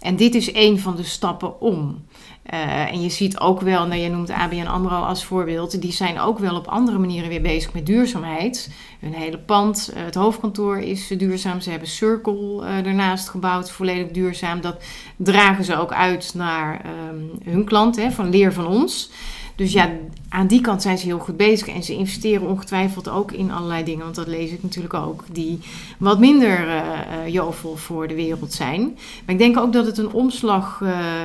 En dit is een van de stappen om. Eh, en je ziet ook wel, nou, je noemt ABN AMRO als voorbeeld, die zijn ook wel op andere manieren weer bezig met duurzaamheid. Hun hele pand, eh, het hoofdkantoor is duurzaam. Ze hebben Circle eh, ernaast gebouwd, volledig duurzaam. Dat dragen ze ook uit naar ehm, hun klant, hè, van leer van ons. Dus ja, aan die kant zijn ze heel goed bezig. En ze investeren ongetwijfeld ook in allerlei dingen, want dat lees ik natuurlijk ook, die wat minder eh, jovel voor de wereld zijn. Maar ik denk ook dat het een omslag eh,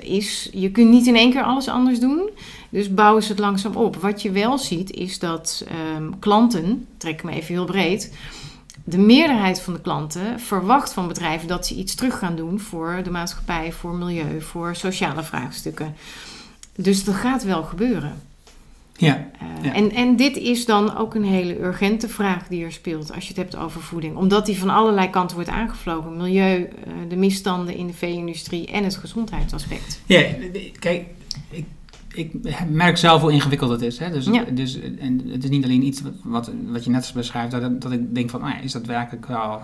is. Je kunt niet in één keer alles anders doen. Dus bouwen ze het langzaam op. Wat je wel ziet is dat ehm, klanten, trek me even heel breed, de meerderheid van de klanten verwacht van bedrijven dat ze iets terug gaan doen voor de maatschappij, voor milieu, voor sociale vraagstukken. Dus dat gaat wel gebeuren. Ja, Uh, Ja. en, en dit is dan ook een hele urgente vraag die er speelt als je het hebt over voeding. Omdat die van allerlei kanten wordt aangevlogen. Milieu, uh, de misstanden in de vee-industrie en het gezondheidsaspect. ja kijk, ik, ik merk zelf hoe ingewikkeld het is. Hè? Dus, Ja. dus, en het is niet alleen iets wat, wat, wat je net beschrijft, dat, dat ik denk van, ja, is dat werkelijk wel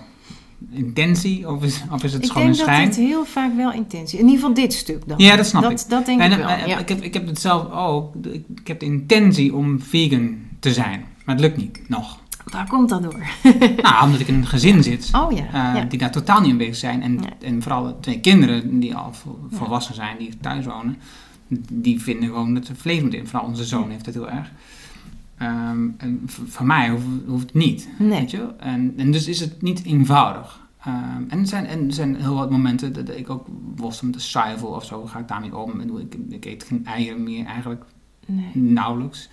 intentie of is, of is het Ik gewoon denk een dat schijn? dit heel vaak wel intentie In ieder geval dit stuk dan. Ja, dat snap dat, ik. Dat denk En, ik wel, eh, ja. ik, heb, ik heb het zelf ook. Ik, ik heb de intentie om vegan te zijn. Maar het lukt niet, nog. Waar komt dat door? (laughs) nou, omdat ik in een gezin zit. Oh ja, eh, ja. Die daar totaal niet in bezig zijn. En, Nee. en vooral twee kinderen die al volwassen zijn, die thuis wonen. Die vinden gewoon dat er vlees moet in. Vooral onze zoon heeft het heel erg. Ehm, en v- voor mij hoeft, hoeft het niet. Nee. Weet je? En, en dus is het niet eenvoudig. Ehm, en, er zijn, en er zijn heel wat momenten dat ik ook worstel met de zuivel of zo. Ga ik daarmee om. Ik, ik, ik eet geen eieren meer eigenlijk Nee. nauwelijks.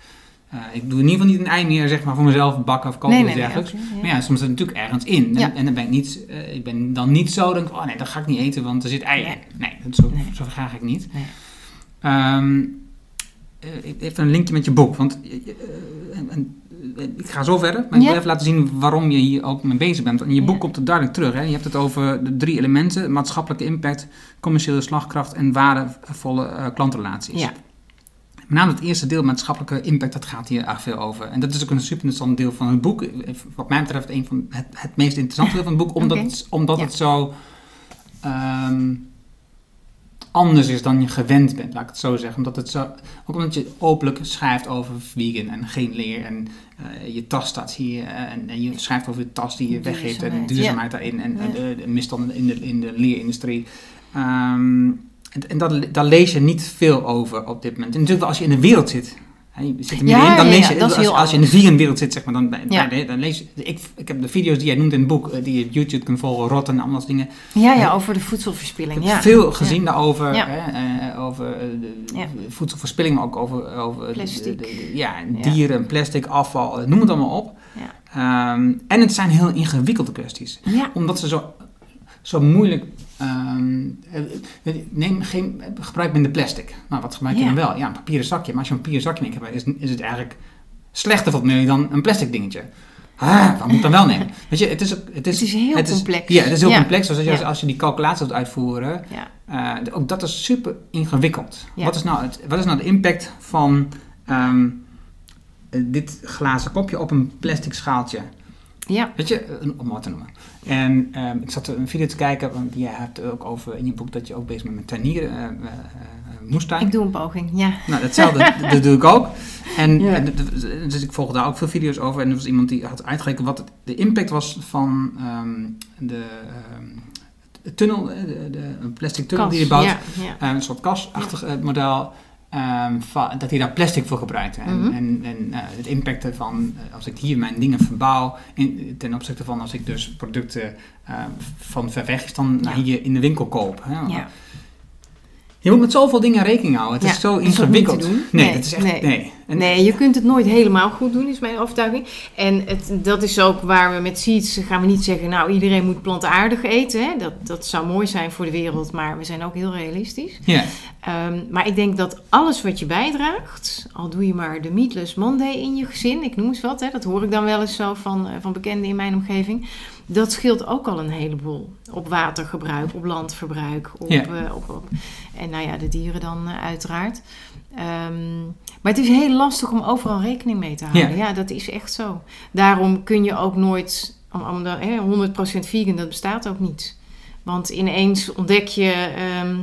Eh, ik doe in ieder geval niet een ei meer zeg maar, voor mezelf bakken of koken Nee, of nee, nee, dergelijks. ja. Maar ja, soms zit het natuurlijk ergens in. En, Ja. en dan ben ik, niet, eh, ik ben dan niet zo, denk ik, oh nee, dat ga ik niet eten, want er zit ei Nee. in. Nee, dat, zo, zo graag ik niet. Nee. Ehm, eh, even een linkje met je boek, want eh, en- en, eh, ik ga zo verder, maar ik wil even laten zien waarom je hier ook mee bezig bent. In je boek komt het duidelijk terug. Hè? Je hebt het over de drie elementen, maatschappelijke impact, commerciële slagkracht en waardevolle eh, klantrelaties. Ja. Met name het eerste deel, maatschappelijke impact, dat gaat hier erg veel over. En dat is ook een super interessant deel van het boek. Wat mij betreft een van het, het meest interessante deel van het boek, (laughs) omdat, het, omdat Ja. het zo ehm, anders is dan je gewend bent, laat ik het zo zeggen. Omdat het zo, ook omdat je openlijk schrijft over vegan en geen leer en eh, je tas staat hier eh, en, en je schrijft over de tas die je weggeeft en Duurzaamheid, daarin en, en de, de misstanden in de, in de leerindustrie. Ehm, en en dat, daar lees je niet veel over op dit moment. En natuurlijk wel als je in de wereld zit. Je zit er Ja, middenin, dan lees je, als, je in de vegan wereld zit, zeg maar, dan, Ja. dan, dan lees je, ik, ik heb de video's die jij noemt in het boek, eh, die je op YouTube kunt volgen, rotten en allemaal dingen. Ja, ja, Ja. over de Ik voedselverspilling. heb Ja. veel gezien daarover, hè, eh, over eh, de voedselverspilling, maar ook over, over Plastic. de- de- ja, dieren, plastic, afval, eh, noem het allemaal op. Ja. Ehm, en het zijn heel ingewikkelde kwesties omdat ze zo, zo moeilijk. Ehm, eh, neem geen, gebruik minder plastic. Nou, wat gebruik je dan wel? Ja, een papieren zakje. Maar als je een papieren zakje neemt, is, is het eigenlijk slechter voor het milieu dan een plastic dingetje. Ah, wat moet ik dan wel nemen? (laughs) Weet je, het is, het is, Het is heel het is- complex. ja, het is heel Ja. complex. Dus als je, Ja. als je die calculatie wilt uitvoeren, Ja. eh, ook dat is super ingewikkeld. Wat, is nou het, wat is nou de impact van ehm, eh, dit glazen kopje op een plastic schaaltje? Ja. Weet je, om wat te noemen. En ehm, ik zat een video te kijken, want jij hebt ook over in je boek dat je ook bezig bent met tuinieren, eh, eh, moestuin. Ik doe een poging, ja. Nou, hetzelfde, (laughs) dat doe ik ook. En, Ja. dus ik volgde daar ook veel video's over. En er was iemand die had uitgerekend wat het- de impact was van ehm, de ehm, tunnel, eh, de, de, een plastic tunnel die je bouwt. Ja, ja. Een soort kasachtig model. Ehm, dat hij daar plastic voor gebruikte. En, Mhm. en, en eh, het impact van als ik hier mijn dingen verbouw, in, ten opzichte van als ik dus producten eh, van ver weg dan Ja. hier in de winkel koop. Hè? ja. Je moet met zoveel dingen rekening houden. Het Ja, is zo dat is ingewikkeld. Nee, Nee, het is echt. nee. Nee. En- Nee, je kunt het nooit helemaal goed doen, is mijn overtuiging. En het, dat is ook waar we met Seeds gaan we niet zeggen, nou iedereen moet plantaardig eten. Hè? Dat, dat zou mooi zijn voor de wereld, maar we zijn ook heel realistisch. Ja, Ehm, maar ik denk dat alles wat je bijdraagt, al doe je maar de Meatless Monday in je gezin, ik noem eens wat, hè, dat hoor ik dan wel eens zo van, eh, van bekenden in mijn omgeving. Dat scheelt ook al een heleboel. Op watergebruik, op landverbruik, op, Ja. eh, op, op en nou ja, de dieren dan eh, uiteraard. Ehm, maar het is heel lastig om overal rekening mee te houden. Ja. Ja, dat is echt zo. Daarom kun je ook nooit, om, om de, hè, 100% vegan, dat bestaat ook niet. Want ineens ontdek je ehm,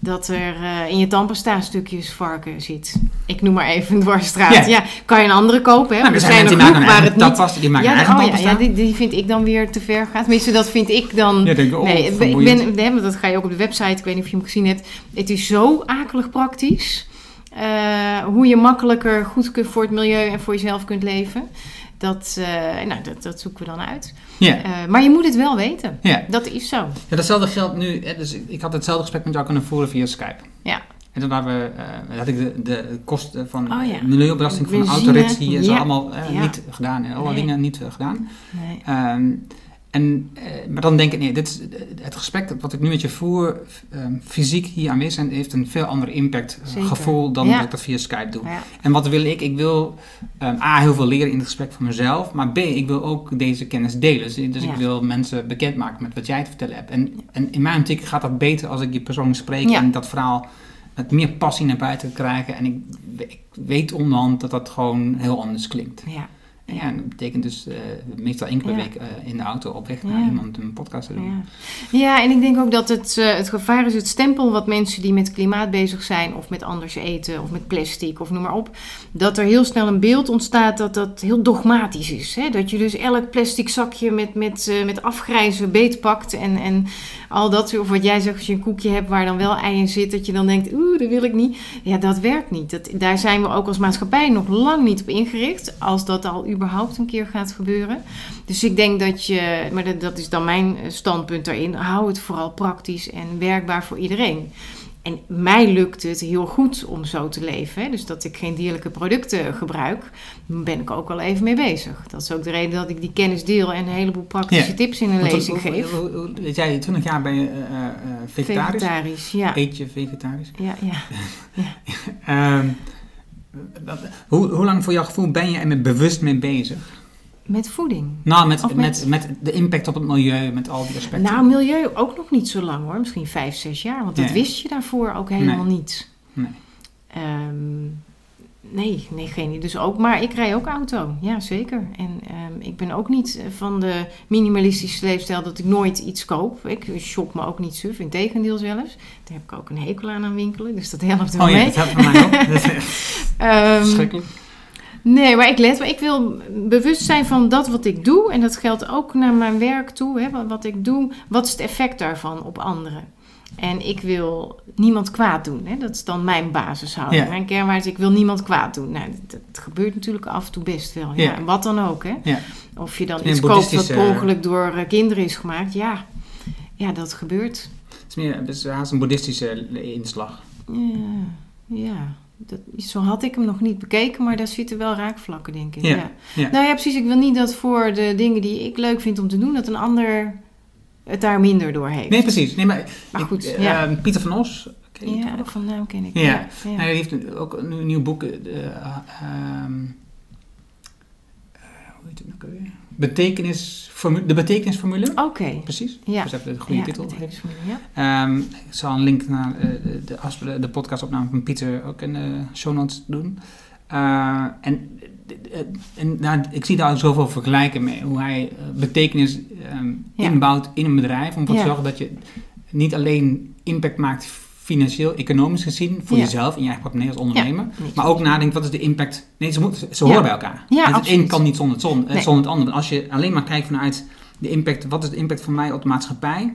dat er eh, in je tandpasta stukjes varken zit. Ik noem maar even een dwarsstraat. Ja. Ja. kan je een andere kopen, hè? Nou, er er zijn er die maken waar het niet... die maken Ja, eigen oh ja, die, die vind ik dan weer te ver gaat. Tenminste, dat vind ik dan... Ja, denk oh, nee, ik ben, nee, maar dat ga je ook op de website. Ik weet niet of je hem gezien hebt. Het is zo akelig praktisch. eh, hoe je makkelijker goed kunt voor het milieu en voor jezelf kunt leven. Dat, eh, nou, dat, dat zoeken we dan uit. Ja. Eh, maar je moet het wel weten. Ja. Dat is zo. ja, datzelfde geldt nu. Hè, dus ik- had hetzelfde gesprek met jou kunnen voeren via Skype. Ja. En toen waren we, eh, had ik de, de kosten van Oh ja. milieubelasting van de autorit zo allemaal eh, niet gedaan. En alle Nee. dingen niet gedaan. Nee. Ehm, en, eh, maar dan denk ik, nee, dit eh, het gesprek wat ik nu met je voer, ehm, fysiek hier aanwezig zijn, heeft een veel andere impact, eh, gevoel, dan Ja. dat ik dat via Skype doe. Ja. En wat wil ik? Ik wil ehm, A, heel veel leren in het gesprek van mezelf, maar B, ik wil ook deze kennis delen. Dus, dus Ja. ik wil mensen bekendmaken met wat jij te vertellen hebt. En, en in mijn optiek gaat dat beter als ik je persoonlijk spreek en dat verhaal met meer passie naar buiten krijgen. En ik, ik weet onderhand dat dat gewoon heel anders klinkt. Ja. Ja, en dat betekent dus eh, meestal één keer per Ja. week eh, in de auto op weg Ja. naar iemand een podcast te doen. Ja. ja, en ik denk ook dat het, eh, het gevaar is het stempel wat mensen die met klimaat bezig zijn, of met anders eten, of met plastic, of noem maar op, dat er heel snel een beeld ontstaat dat dat heel dogmatisch is. Hè? Dat je dus elk plastic zakje met, met, met afgrijzen beetpakt en, en al dat of wat jij zegt, als je een koekje hebt waar dan wel ei in zit, dat je dan denkt, oeh, dat wil ik niet. Ja, dat werkt niet. Dat, daar zijn we ook als maatschappij nog lang niet op ingericht, als dat al überhaupt een keer gaat gebeuren. Dus ik denk dat je, maar dat, dat is dan mijn eh, standpunt daarin, hou het vooral praktisch en werkbaar voor iedereen. En mij lukt het heel goed om zo te leven. Hè? Dus dat ik geen dierlijke producten gebruik, daar ben ik ook wel even mee bezig. Dat is ook de reden dat ik die kennis deel en een heleboel praktische Ja. tips in een Want lezing hoe- geef. hoe- jij, 20 jaar ben je eh, eh, vegetarisch? Vegetarisch, ja. Eet je vegetarisch? Ja, ja. (laughs) Ehm, wat- hoe, hoe lang voor jouw gevoel ben je er met bewust mee bezig? Met voeding. Nou, met, met... met- Met, de impact op het milieu, met al die aspecten. Nou, milieu ook nog niet zo lang hoor. Misschien vijf, zes jaar. Want dat Nee. wist je daarvoor ook helemaal niet. Nee. Ehm, nee, nee, geen idee. Dus ook, maar ik rij ook auto. Ja, zeker. En ehm, ik ben ook niet van de minimalistische leefstijl dat ik nooit iets koop. Ik shop me ook niet suf. Integendeel zelfs. Daar heb ik ook een hekel aan aan winkelen. Dus dat helpt wel Oh ja, mee. dat helpt voor mij ook. (laughs) Dat Ehm, verschrikkelijk. Nee, maar ik let, maar ik wil bewust zijn van dat wat ik doe. En dat geldt ook naar mijn werk toe. Hè, wat- ik doe, wat is het effect daarvan op anderen? En ik wil niemand kwaad doen. Hè? Dat is dan mijn basishouding. Ja. Mijn kernwaarde is, ik wil niemand kwaad doen. Nou, dat, dat gebeurt natuurlijk af en toe best wel. Ja. Ja. En wat dan ook. Hè? Ja. Of je dan iets koopt wat ongeluk door eh, kinderen is gemaakt. Ja, ja dat gebeurt. Het is meer het is haast een boeddhistische inslag. Ja, ja. Dat, zo had ik hem nog niet bekeken, maar daar zitten wel raakvlakken, denk ik. Ja, Ja. ja. Nou ja, precies. Ik wil niet dat voor de dingen die ik leuk vind om te doen, dat een ander het daar minder door heeft. Nee, precies. Nee, maar, goed, eh, ja. eh, Pieter van Os. ken Ja, toevallig? van naam ken ik. Ja. Hij heeft een- ook een nieuw- boek. ehm, eh, hoe heet het nou ook alweer? Betekenisformule, de betekenisformule. Oké. Precies. Ja. Dus even de goede ja, titel. betekenisformule, Ja. Ehm, ik zal een link naar eh, de, de, we podcastopname van Pieter ook in de show notes doen. Eh, en eh, en nou, ik zie daar zoveel vergelijken mee. Hoe hij betekenis ehm, Ja. inbouwt in een bedrijf. Om ervoor te zorgen dat je niet alleen impact maakt financieel, economisch gezien. Voor Ja. jezelf in je eigen portemonnee als ondernemer. maar ook nadenkt wat is de impact. Nee, ze, moeten, ze horen bij elkaar. Ja, het absoluut. een kan niet zonder het, zon, eh, Nee. zonder het ander. Als je alleen maar kijkt vanuit de impact. Wat is de impact van mij op de maatschappij?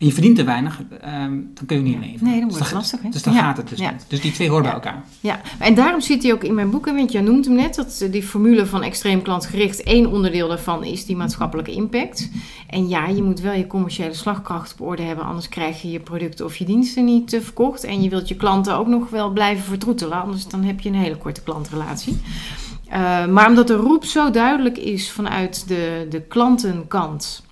En je verdient te weinig, ehm, dan kun je niet leven. Nee, dan Dus wordt het lastig, hè? Dus dan Ja. gaat het dus Ja. niet. Dus die twee horen Ja. bij elkaar. Ja, en daarom zit hij ook in mijn boeken. Want jij noemt hem net, dat die formule van extreem klantgericht, één onderdeel daarvan is die maatschappelijke impact. En ja, je moet wel je commerciële slagkracht op orde hebben, anders krijg je je producten of je diensten niet eh, verkocht. En je wilt je klanten ook nog wel blijven vertroetelen, anders dan heb je een hele korte klantrelatie. Eh, maar omdat de roep zo duidelijk is vanuit de, de klantenkant.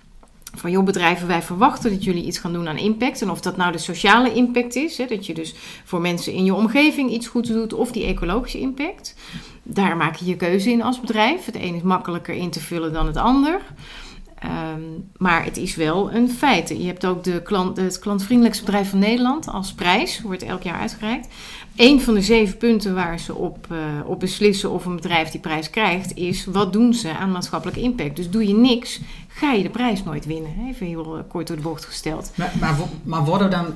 Van joh, bedrijven, wij verwachten dat jullie iets gaan doen aan impact. En of dat nou de sociale impact is, hè, dat je dus voor mensen in je omgeving iets goeds doet, of die ecologische impact. Daar maak je je keuze in als bedrijf. Het een is makkelijker in te vullen dan het ander. Ehm, maar het is wel een feit. Je hebt ook de klant, het klantvriendelijkste bedrijf van Nederland als prijs, wordt elk jaar uitgereikt. Een van de zeven punten waar ze op, eh, op beslissen of een bedrijf die prijs krijgt, is wat doen ze aan maatschappelijke impact. Dus doe je niks, ga je de prijs nooit winnen. Even heel eh, kort door de bocht gesteld. Maar, maar, maar worden, dan,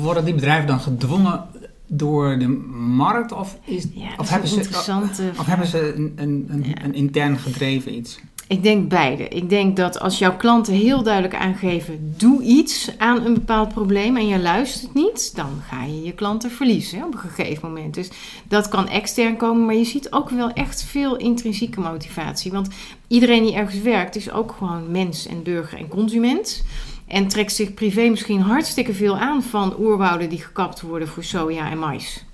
worden die bedrijven dan gedwongen door de markt? Of, is, Ja, of, hebben, ze, interessante of hebben ze een, een, een, Ja. een intern gedreven iets? Ik denk beide. Ik denk dat als jouw klanten heel duidelijk aangeven: doe iets aan een bepaald probleem en je luistert niet, dan ga je je klanten verliezen hè, op een gegeven moment. Dus dat kan extern komen, maar je ziet ook wel echt veel intrinsieke motivatie. Want iedereen die ergens werkt is ook gewoon mens en burger en consument. En trekt zich privé misschien hartstikke veel aan van oerwouden die gekapt worden voor soja en mais.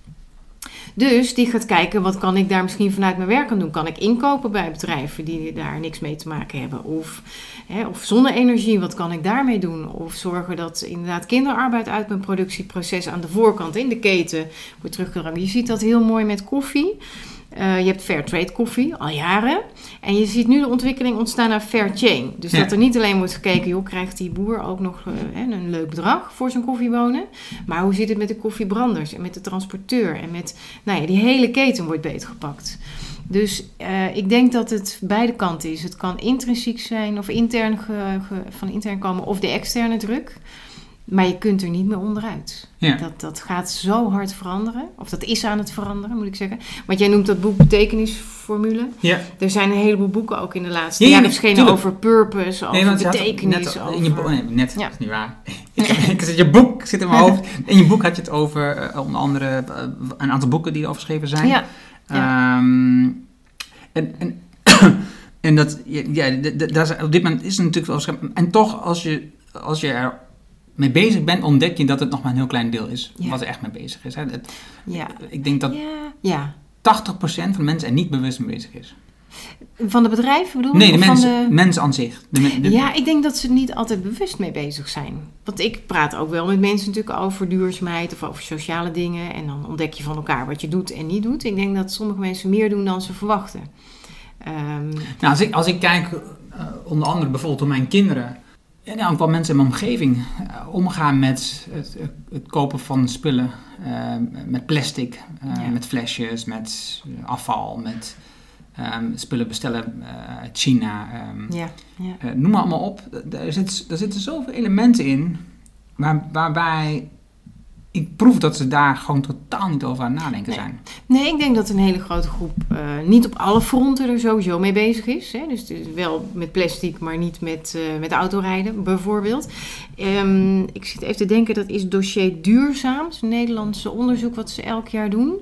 Dus die gaat kijken, wat kan ik daar misschien vanuit mijn werk aan doen? Kan ik inkopen bij bedrijven die daar niks mee te maken hebben? Of, hè, of zonne-energie, wat kan ik daarmee doen? Of zorgen dat inderdaad kinderarbeid uit mijn productieproces aan de voorkant in de keten wordt teruggedrongen. Je ziet dat heel mooi met koffie. Eh, je hebt fair trade koffie, al jaren. En je ziet nu de ontwikkeling ontstaan naar fair chain. Dus Ja. dat er niet alleen wordt gekeken, joh, krijgt die boer ook nog eh, een leuk bedrag voor zijn koffiebonen. Maar hoe zit het met de koffiebranders en met de transporteur en met, nou ja, die hele keten wordt beetgepakt. Dus eh, ik denk dat het beide kanten is. Het kan intrinsiek zijn of intern ge- ge- van intern komen of de externe druk. Maar je kunt er niet meer onderuit. Ja. Dat, dat gaat zo hard veranderen. Of dat is aan het veranderen, moet ik zeggen. Want jij noemt dat boek Betekenisformule. Ja. Er zijn een heleboel boeken ook in de laatste Ja, ja, jaren verschenen tuurlijk. over purpose, over had betekenis. net, in je boek, nee, net, Ja. dat is niet waar. (laughs) ik, ik zit, je boek zit in mijn hoofd. (laughs) In je boek had je het over eh, onder andere eh, een aantal boeken die erover geschreven zijn. Ja, ja. Ehm, en, en, (coughs) en dat, ja, ja, d- d- daar is- op dit moment is het natuurlijk wel. En toch, als je, als je er mee bezig bent, ontdek je dat het nog maar een heel klein deel is Ja. wat er echt mee bezig is. Hè. Het- ja. ik denk dat ja, ja. 80% van de mensen er niet bewust mee bezig is. Van de bedrijven bedoel je? Nee, de van de... mensen aan zich. De, me- de- Ja, ik denk dat ze er niet altijd bewust mee bezig zijn. Want ik praat ook wel met mensen natuurlijk over duurzaamheid of over sociale dingen. En dan ontdek je van elkaar wat je doet en niet doet. Ik denk dat sommige mensen meer doen dan ze verwachten. Ehm, Nou, als ik, als ik kijk, eh, onder andere bijvoorbeeld hoe mijn kinderen en ja, ook wel mensen in mijn omgeving eh, omgaan met het, het kopen van spullen, eh, met plastic, eh, Ja. met flesjes, met afval, met ehm, spullen bestellen uit China. ehm, ja, ja. noem maar allemaal op. Daar, zit, daar zitten zoveel elementen in waar, waarbij ik proef dat ze daar gewoon totaal niet over aan het nadenken Nee. zijn. Nee, ik denk dat een hele grote groep eh, niet op alle fronten er sowieso mee bezig is. Hè? Dus wel met plastic, maar niet met, eh, met autorijden bijvoorbeeld. Ehm, ik zit even te denken, dat is dossier duurzaam. Het Nederlandse onderzoek wat ze elk jaar doen.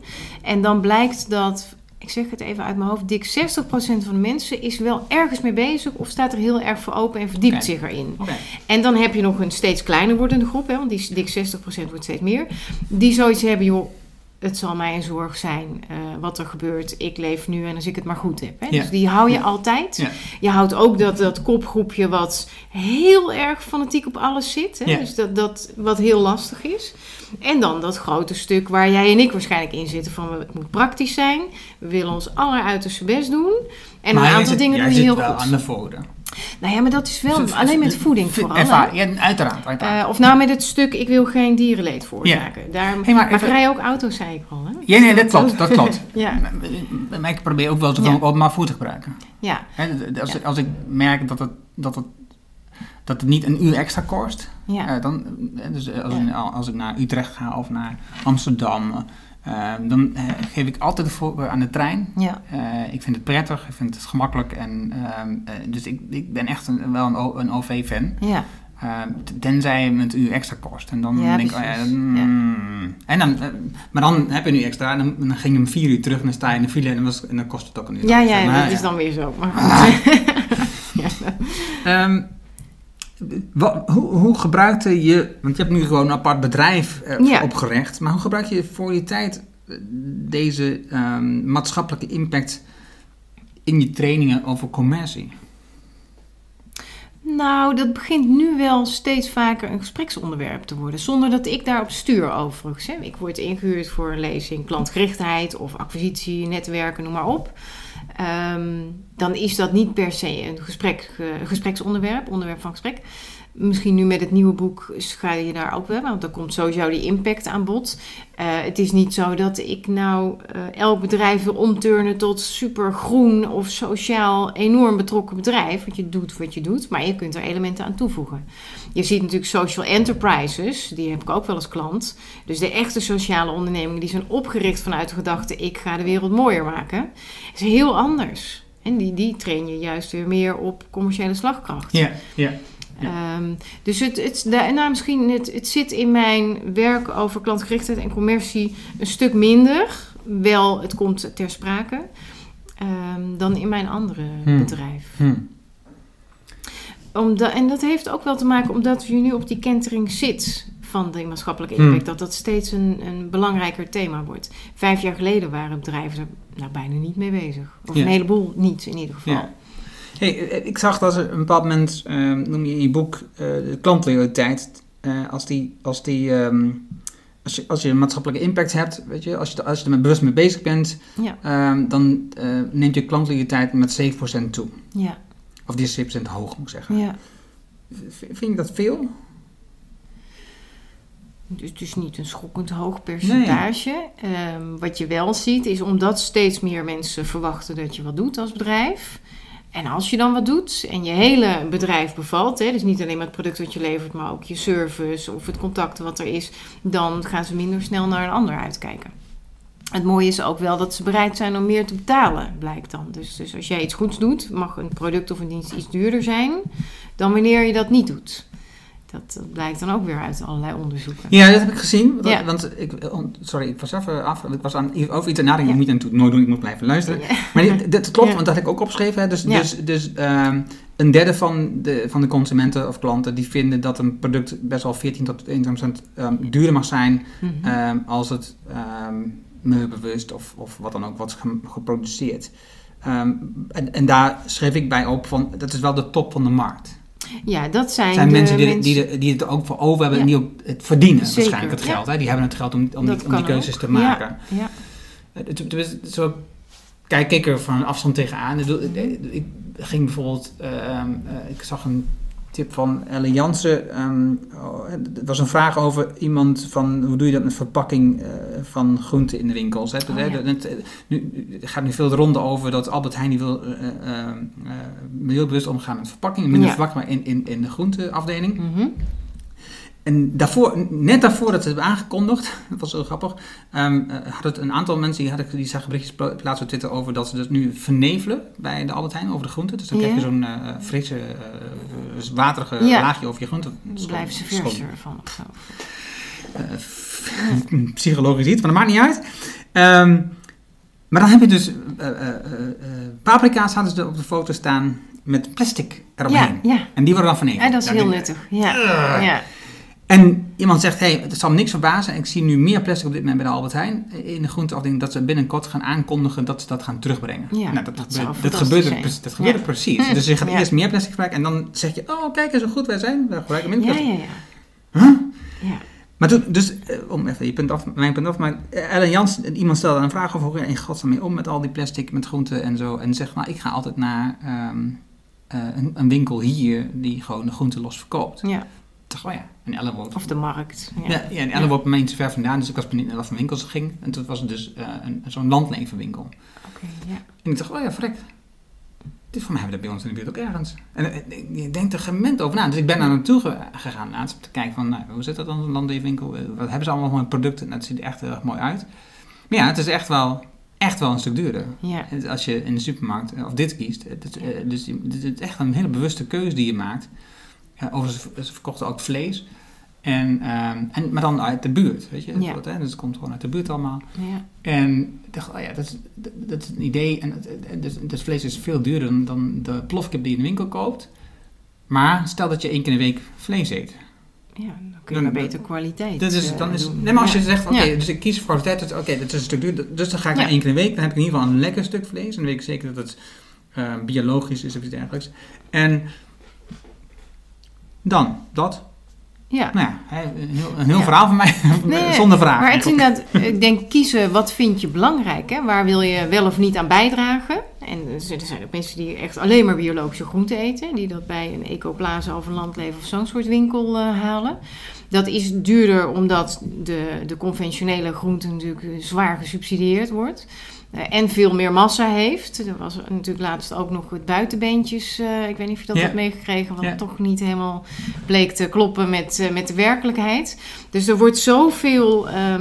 En dan blijkt dat, ik zeg het even uit mijn hoofd, dik 60% van de mensen is wel ergens mee bezig of staat er heel erg voor open en verdiept zich erin. En dan heb je nog een steeds kleiner wordende groep, hè, want die dik 60% wordt steeds meer. Die zoiets hebben, joh, het zal mij een zorg zijn eh, wat er gebeurt. Ik leef nu en als ik het maar goed heb. Hè. Ja. Dus die hou je altijd. Ja. Je houdt ook dat, dat kopgroepje wat heel erg fanatiek op alles zit. Hè. Dus dat, dat wat heel lastig is. En dan dat grote stuk waar jij en ik waarschijnlijk in zitten. Van het moet praktisch zijn. We willen ons alleruiterste best doen. En Maar een aantal zit- dingen jij doe je zit heel goed. aan de voordeur. Nou ja, maar dat is wel alleen met voeding vooral. ervaar- ja, uiteraard. uiteraard. Eh, of nou met het stuk, ik wil geen dierenleed veroorzaken. Daar, Hey, maar maar even- ik rij ook auto's, zei ik al. Hè? ja, nee, dat klopt. Dat klopt. (laughs) Ja, Maar ik probeer ook wel zoveel Ja. openbaar voer te gebruiken. ja, als, Ja. als ik merk dat het, dat, het, dat het niet een uur extra kost, ja. eh, dan, eh, dus als, Ja. ik, als ik naar Utrecht ga of naar Amsterdam, dan eh, geef ik altijd de voorkeur aan de trein. ja. Eh, ik vind het prettig, ik vind het gemakkelijk. En, ehm, eh, dus ik, ik ben echt een, wel een, OV-fan. ja. Ehm, t- tenzij het een uur extra kost. En dan Ja, denk ik, oh ja, precies. mm. en dan, eh, maar dan heb je nu extra. En dan, dan ging je om vier uur terug en dan sta je in de file en dan, was, en dan kost het ook een uur. Ja, ja, Maar, dat is dan weer zo. (laughs) (laughs) (laughs) Maar goed. Hoe, hoe gebruikte je, want je hebt nu gewoon een apart bedrijf eh, Ja. opgericht, maar hoe gebruik je voor je tijd eh, deze ehm, maatschappelijke impact in je trainingen over commercie? Nou, dat begint nu wel steeds vaker een gespreksonderwerp te worden. Zonder dat ik daarop stuur overigens. Hè. Ik word ingehuurd voor een lezing klantgerichtheid of acquisitie, netwerken, noem maar op. Ehm, dan is dat niet per se een gesprek, eh, gespreksonderwerp, onderwerp van gesprek. Misschien nu met het nieuwe boek ga je daar ook wel, want dan komt sowieso die impact aan bod. Eh, het is niet zo dat ik nou eh, elk bedrijf wil omturnen tot supergroen of sociaal enorm betrokken bedrijf. Want je doet wat je doet, maar je kunt er elementen aan toevoegen. Je ziet natuurlijk social enterprises, die heb ik ook wel als klant. Dus de echte sociale ondernemingen die zijn opgericht vanuit de gedachte ik ga de wereld mooier maken. is heel anders. En die, die train je juist weer meer op commerciële slagkracht. Ja, ja. Ehm, dus het, het, da- nou, misschien het, het zit in mijn werk over klantgerichtheid en commercie een stuk minder. Wel, het komt ter sprake. ehm, dan in mijn andere Hmm. bedrijf. Hm. Omdat, en dat heeft ook wel te maken omdat je nu op die kentering zit van de maatschappelijke Hmm. impact. Dat dat steeds een, een belangrijker thema wordt. Vijf jaar geleden waren bedrijven er nou, bijna niet mee bezig. Of Ja. een heleboel niet in ieder geval. Ja. Hey, eh, ik zag dat er een bepaald moment, ehm, noem je in je boek, eh, de klantloyaliteit, eh, als die, als die, ehm, als je, als je een maatschappelijke impact hebt, weet je, als je, als je er met bewust mee bezig bent, Ja, ehm, dan eh, neemt je klantloyaliteit met 7% toe. ja, Of die is 7% hoog, moet ik zeggen. ja. Vind je dat veel? Dus het is niet een schokkend hoog percentage. Ehm, wat je wel ziet is omdat steeds meer mensen verwachten dat je wat doet als bedrijf. En als je dan wat doet en je hele bedrijf bevalt, hè, dus niet alleen maar het product wat je levert, maar ook je service of het contact wat er is, dan gaan ze minder snel naar een ander uitkijken. Het mooie is ook wel dat ze bereid zijn om meer te betalen, blijkt dan. Dus, dus als jij iets goeds doet, mag een product of een dienst iets duurder zijn dan wanneer je dat niet doet. Dat, dat blijkt dan ook weer uit allerlei onderzoeken. Ja, dat heb ik gezien. Want, Ja. want ik, on- sorry, ik was even af. Ik was aan, over iets nadenken. Ja. Ik moet natuurlijk nooit doen, ik moet blijven luisteren. Ja. Maar dat klopt, want dat had ik ook opgeschreven. Hè. Dus, dus, dus ehm, een derde van de, van de consumenten of klanten die vinden dat een product best wel 14 tot 21 procent ehm, duurder mag zijn Mhm. ehm, als het milieubewust of, of wat dan ook wordt ge- geproduceerd. Ehm, en, en daar schreef ik bij op van dat is wel de top van de markt. Ja, dat zijn, zijn de mensen die, mensen... die, die het ook voor over hebben en die ook het verdienen Zeker, waarschijnlijk het ja. geld. Hè? Die hebben het geld om, om, die, om die keuzes ook. te maken. Ja, ja. Eh, het- het is Zo kijk ik er van een afstand tegenaan. Ik Ik ik ging bijvoorbeeld, eh, ehm, eh, ik zag een tip van Elle Jansen. ehm, oh, Het was een vraag over iemand van hoe doe je dat met verpakking eh, van groenten in de winkels. Hè? Oh, Hè, ja. dat- nu, er gaat nu veel de ronde over dat Albert Heijn die wil eh, eh, milieubewust omgaan met verpakking. Minder Ja. verpakking, maar in, in, in de groenteafdeling. Mhm. En daarvoor, net daarvoor dat ze het hebben aangekondigd, (laughs) dat was zo grappig, um, had het een aantal mensen die, hadden, die zagen berichtjes plaatsen op Twitter over dat ze dus nu vernevelen bij de Albert Heijn over de groenten. Dus dan krijg je zo'n uh, frisse, uh, waterige laagje over je groenten. Dan blijven ze verser van. (laughs) psychologisch iets, maar dat maakt niet uit. Um, maar dan heb je dus paprika's hadden ze op de foto staan met plastic eromheen. Ja, ja. En die worden dan verneveld. Ja, dat is heel nuttig. Ja. En iemand zegt, hey, het zal me niks verbazen. Ik zie nu meer plastic op dit moment bij de Albert Heijn in de groenteafdeling dat ze binnenkort gaan aankondigen dat ze dat gaan terugbrengen. Ja, nou, dat, dat, gebeurt, dat gebeurt, dat gebeurt precies. Dus je gaat eerst meer plastic gebruiken en dan zeg je, oh kijk eens hoe goed wij zijn, we gebruiken minder plastic. Ja, ja, ja. Huh? ja. Maar toen, dus, om even je punt af, mijn punt af, maar Ellen Jans, iemand stelde een vraag over hoe in godsnaam mee om met al die plastic, met groenten en zo. En zegt, nou, ik ga altijd naar um, uh, een, een, winkel hier die gewoon de groenten los verkoopt. Ja. Toch, oh ja, en Ellen woont... Of de markt. Ja, ja, ja en Ellen ja. woont bij mij niet zo ver vandaan, dus ik was benieuwd naar wat voor winkels ging. En toen was het dus uh, een, zo'n landlevenwinkel. Oké, okay, ja. En ik dacht, oh ja, frek. Dit voor mij hebben we dat bij ons in de buurt ook ergens. En uh, ik denk er gemend over na. Dus ik ben daar naartoe ge gegaan laatst om te kijken van, nou, hoe zit dat dan, een landlevenwinkel? Wat hebben ze allemaal van producten? Nou, het ziet er echt heel erg mooi uit. Maar ja, het is echt wel, echt wel een stuk duurder. Ja. Als je in de supermarkt, of dit kiest. Het, dus het is echt een hele bewuste keuze die je maakt. Overigens, ze verkochten ook vlees. En, um, en, maar dan uit de buurt, weet je. Ja. Wat, hè? Dus het komt gewoon uit de buurt allemaal. Ja. En ik dacht, oh ja, dat is, dat, dat is een idee. En dus, dus vlees is veel duurder dan, dan de plofkip die je in de winkel koopt. Maar stel dat je één keer in de week vlees eet. Ja, dan kun je dan, maar beter kwaliteit dat is, dan is, doen. Nee, maar als je zegt, oké, dus ik kies voor kwaliteit. Oké, dat is een stuk duurder. Dus dan ga ik naar één keer in de week. Dan heb ik in ieder geval een lekker stuk vlees. En dan weet ik zeker dat het uh, biologisch is of iets dergelijks. En dan, dat. Ja. Nou ja, een heel, een heel Ja. verhaal van mij, (laughs) Nee, zonder vraag. Maar het is inderdaad, ik denk kiezen wat vind je belangrijk. Hè? Waar wil je wel of niet aan bijdragen? En er zijn ook mensen die echt alleen maar biologische groenten eten. Die dat bij een ecoplaza of een landleven of zo'n soort winkel eh, halen. Dat is duurder omdat de, de conventionele groente natuurlijk zwaar gesubsidieerd wordt. Eh, en veel meer massa heeft. Er was natuurlijk laatst ook nog het buitenbeentjes. eh, ik weet niet of je dat hebt meegekregen. Wat Ja. toch niet helemaal bleek te kloppen met, eh, met de werkelijkheid. Dus er wordt zoveel. eh,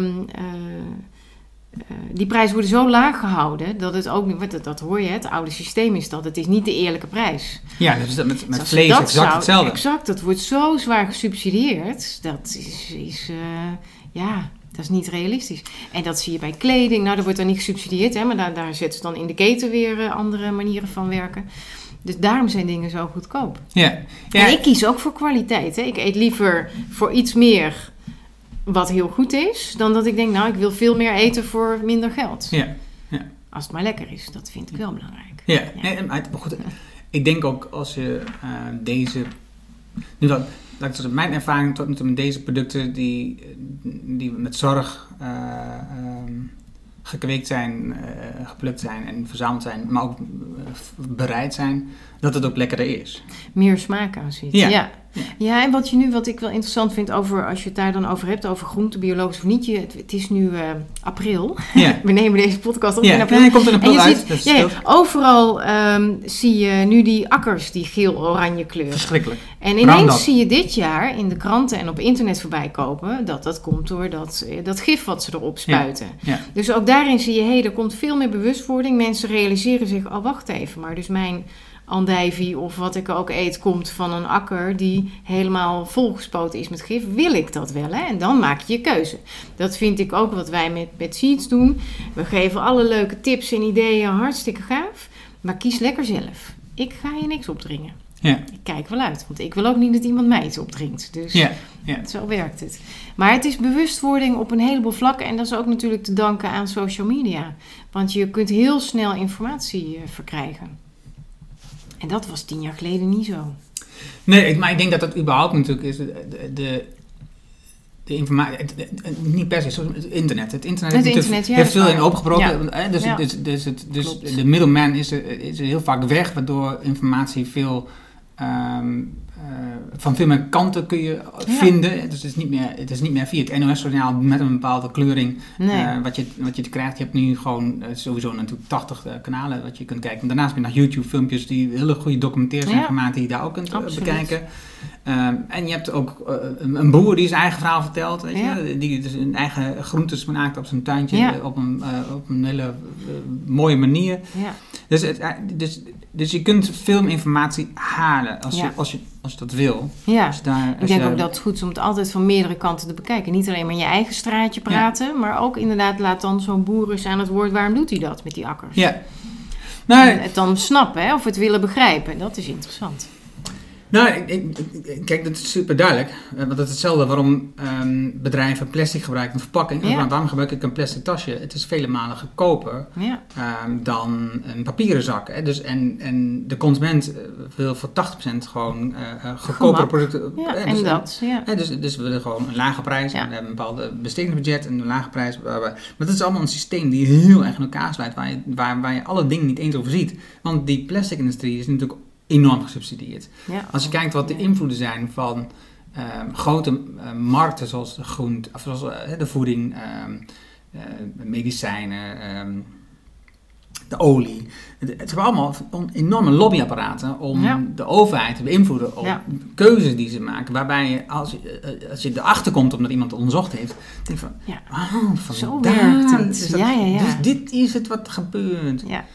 die prijzen worden zo laag gehouden dat het ook niet. wat- Dat, dat hoor je, het oude systeem is dat. Het is niet de eerlijke prijs. Ja, dus dat met, Dus met je vlees dat exact zou- hetzelfde. Exact, dat wordt zo zwaar gesubsidieerd. Dat is. is ja. Dat is niet realistisch. En dat zie je bij kleding. Nou, dat wordt dan niet gesubsidieerd, hè, maar daar, daar zetten ze dan in de keten weer eh, andere manieren van werken. Dus daarom zijn dingen zo goedkoop. Ja. ja. En ik kies ook voor kwaliteit. Hè. Ik eet liever voor iets meer wat heel goed is, dan dat ik denk, nou, ik wil veel meer eten voor minder geld. Ja. Als het maar lekker is, dat vind ik wel belangrijk. Ja, Ja. maar goed, ik denk ook als je eh, deze. Nu dat, ik zeggen, mijn ervaring tot nu toe met deze producten die, die met zorg eh, ehm, gekweekt zijn, eh, geplukt zijn en verzameld zijn, maar ook eh, bereid zijn, dat het ook lekkerder is. Meer smaak aan zit. Ja. Ja. Ja. ja. en wat je nu, wat ik wel interessant vind over, als je het daar dan over hebt, over groente, biologisch of niet. Je, het, het is nu eh, april. Ja, (laughs) We nemen deze podcast op ja. in april. Nee, komt april uit. ziet, ja, ja, overal ehm, zie je nu die akkers, die geel-oranje kleur. verschrikkelijk. En ineens Roundup. zie je dit jaar in de kranten en op internet voorbij kopen dat dat komt door dat, eh, dat gif wat ze erop spuiten. Ja. Dus ook daarin zie je, hé, er komt veel meer bewustwording. Mensen realiseren zich, oh wacht even, maar dus mijn andijvie of wat ik ook eet komt van een akker die helemaal volgespoten is met gif. Wil ik dat wel? Hè? En dan maak je je keuze. Dat vind ik ook wat wij met, met Seeds doen. We geven alle leuke tips en ideeën, hartstikke gaaf. Maar kies lekker zelf. Ik ga je niks opdringen. Ja, Ik kijk wel uit, want ik wil ook niet dat iemand mij iets opdringt. Dus ja, ja. zo werkt het. Maar het is bewustwording op een heleboel vlakken. En dat is ook natuurlijk te danken aan social media. Want je kunt heel snel informatie eh, verkrijgen. En dat was tien jaar geleden niet zo. Nee, maar ik denk dat dat überhaupt natuurlijk is. De, de, de, informatie, het- het- het- niet per se, het internet. Het internet, Het heeft, internet, natuurlijk- ja, heeft veel in opengebroken. hè, Dus, Ja. dus, dus, het, dus Klopt. de middleman is, er- is heel vaak weg, waardoor informatie veel ehm, eh, van veel meer kanten kun je vinden. Dus het is niet meer, het is niet meer via het NOS-journaal met een bepaalde kleuring Nee. eh, wat, je, wat je te krijgt. Je hebt nu gewoon eh, sowieso natuurlijk 80 eh, kanalen wat je kunt kijken. En daarnaast heb je nog YouTube-filmpjes die hele goede documentaires zijn gemaakt die je daar ook kunt eh, bekijken. Ehm, en je hebt ook eh, een, boer die zijn eigen verhaal vertelt. Weet Ja. je? Die dus een eigen groentes maakt op zijn tuintje Ja. op, een, eh, op een hele eh, mooie manier. Ja. Dus, het, dus, dus je kunt veel informatie halen als, je, als, je, als je dat wil. ja. Als daar, Ik denk je- ook dat het goed is om het altijd van meerdere kanten te bekijken. Niet alleen maar in je eigen straatje praten, maar ook inderdaad laat dan zo'n boer eens aan het woord. Waarom doet hij dat met die akkers? Ja. Nou, En het dan snappen hè, of het willen begrijpen. Dat is interessant. Nou, ik, ik- ik- kijk, dat is super duidelijk. Eh, Want dat is hetzelfde waarom ehm, bedrijven plastic gebruiken, een verpakking. Ja. Waar- Waarom gebruik ik een plastic tasje? Het is vele malen goedkoper Ja, ehm, dan een papieren zak. Hè? Dus, en, en de consument eh, wil voor 80% gewoon eh eh, goedkopere producten. ja eh, en dus, dat. Ja. hè, dus, dus we willen gewoon een lage prijs. En we hebben een bepaald bestedingsbudget en een lage prijs. Maar dat is allemaal een systeem die heel erg in elkaar sluit. Waar je, waar, waar je alle dingen niet eens over ziet. Want die plastic industrie is natuurlijk enorm gesubsidieerd. Ja. Als je kijkt wat de invloeden zijn van ehm, grote eh, markten zoals de groente, of zoals eh, de voeding, ehm, eh, medicijnen, ehm, de olie. Het, het zijn allemaal enorme lobbyapparaten om Ja. de overheid te beïnvloeden op Ja. keuzes die ze maken. Waarbij je, als je, als je erachter komt omdat iemand het onderzocht heeft, denk je van, Ja. oh, Zo vandaar werkt het. is dat- Ja, ja, ja. Dus dit is het wat er gebeurt. ja.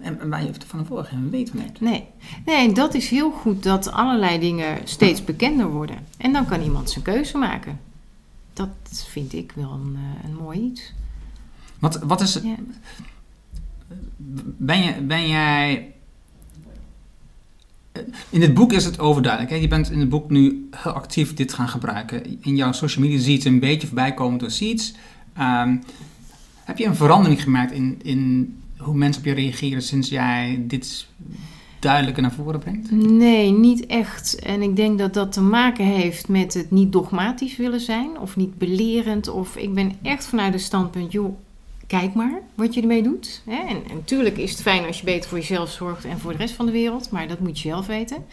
En, waar je van tevoren geen weet van hebt. Nee. nee, dat is heel goed dat allerlei dingen steeds bekender worden. En dan kan iemand zijn keuze maken. Dat vind ik wel een, eh, een mooi iets. Wat, wat is, Ja. Ben, je, ben jij. In het boek is het overduidelijk. Hè? Je bent in het boek nu heel actief dit gaan gebruiken. In jouw social media zie je het een beetje voorbij komen door Seeds. Ehm, heb je een verandering gemerkt in, in hoe mensen op je reageren sinds jij dit duidelijker naar voren brengt? Nee, niet echt. En ik denk dat dat te maken heeft met het niet dogmatisch willen zijn of niet belerend. Of ik ben echt vanuit het standpunt, joh, kijk maar wat je ermee doet. En, en natuurlijk is het fijn als je beter voor jezelf zorgt en voor de rest van de wereld, maar dat moet je zelf weten.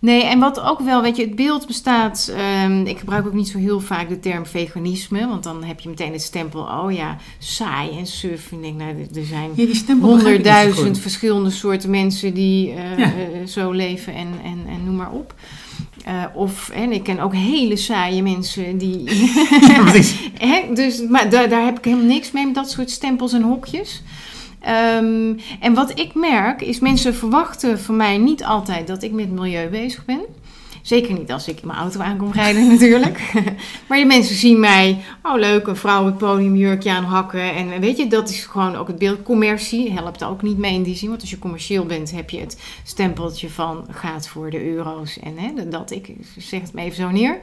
Nee, en wat ook wel, weet je, het beeld bestaat. ehm, ik gebruik ook niet zo heel vaak de term veganisme, want dan heb je meteen het stempel, oh ja, saai en suf. En ik denk, nou, er- zijn Ja, honderdduizend verschillende soorten mensen die eh, Ja. eh, zo leven en, en, en noem maar op. Eh, of, en ik ken ook hele saaie mensen die. (laughs) Ja, precies. (laughs) Hè, dus, maar daar, daar heb ik helemaal niks mee met dat soort stempels en hokjes. Ehm, en wat ik merk is, mensen verwachten van mij niet altijd dat ik met milieu bezig ben. Zeker niet als ik in mijn auto aankom rijden (laughs) natuurlijk. (laughs) maar de mensen zien mij, oh leuk, een vrouw het podiumjurkje aan hakken. En weet je, dat is gewoon ook het beeld. Commercie helpt ook niet mee in die zin. Want als je commercieel bent, heb je het stempeltje van gaat voor de euro's. En hè, dat, ik zeg het maar even zo neer.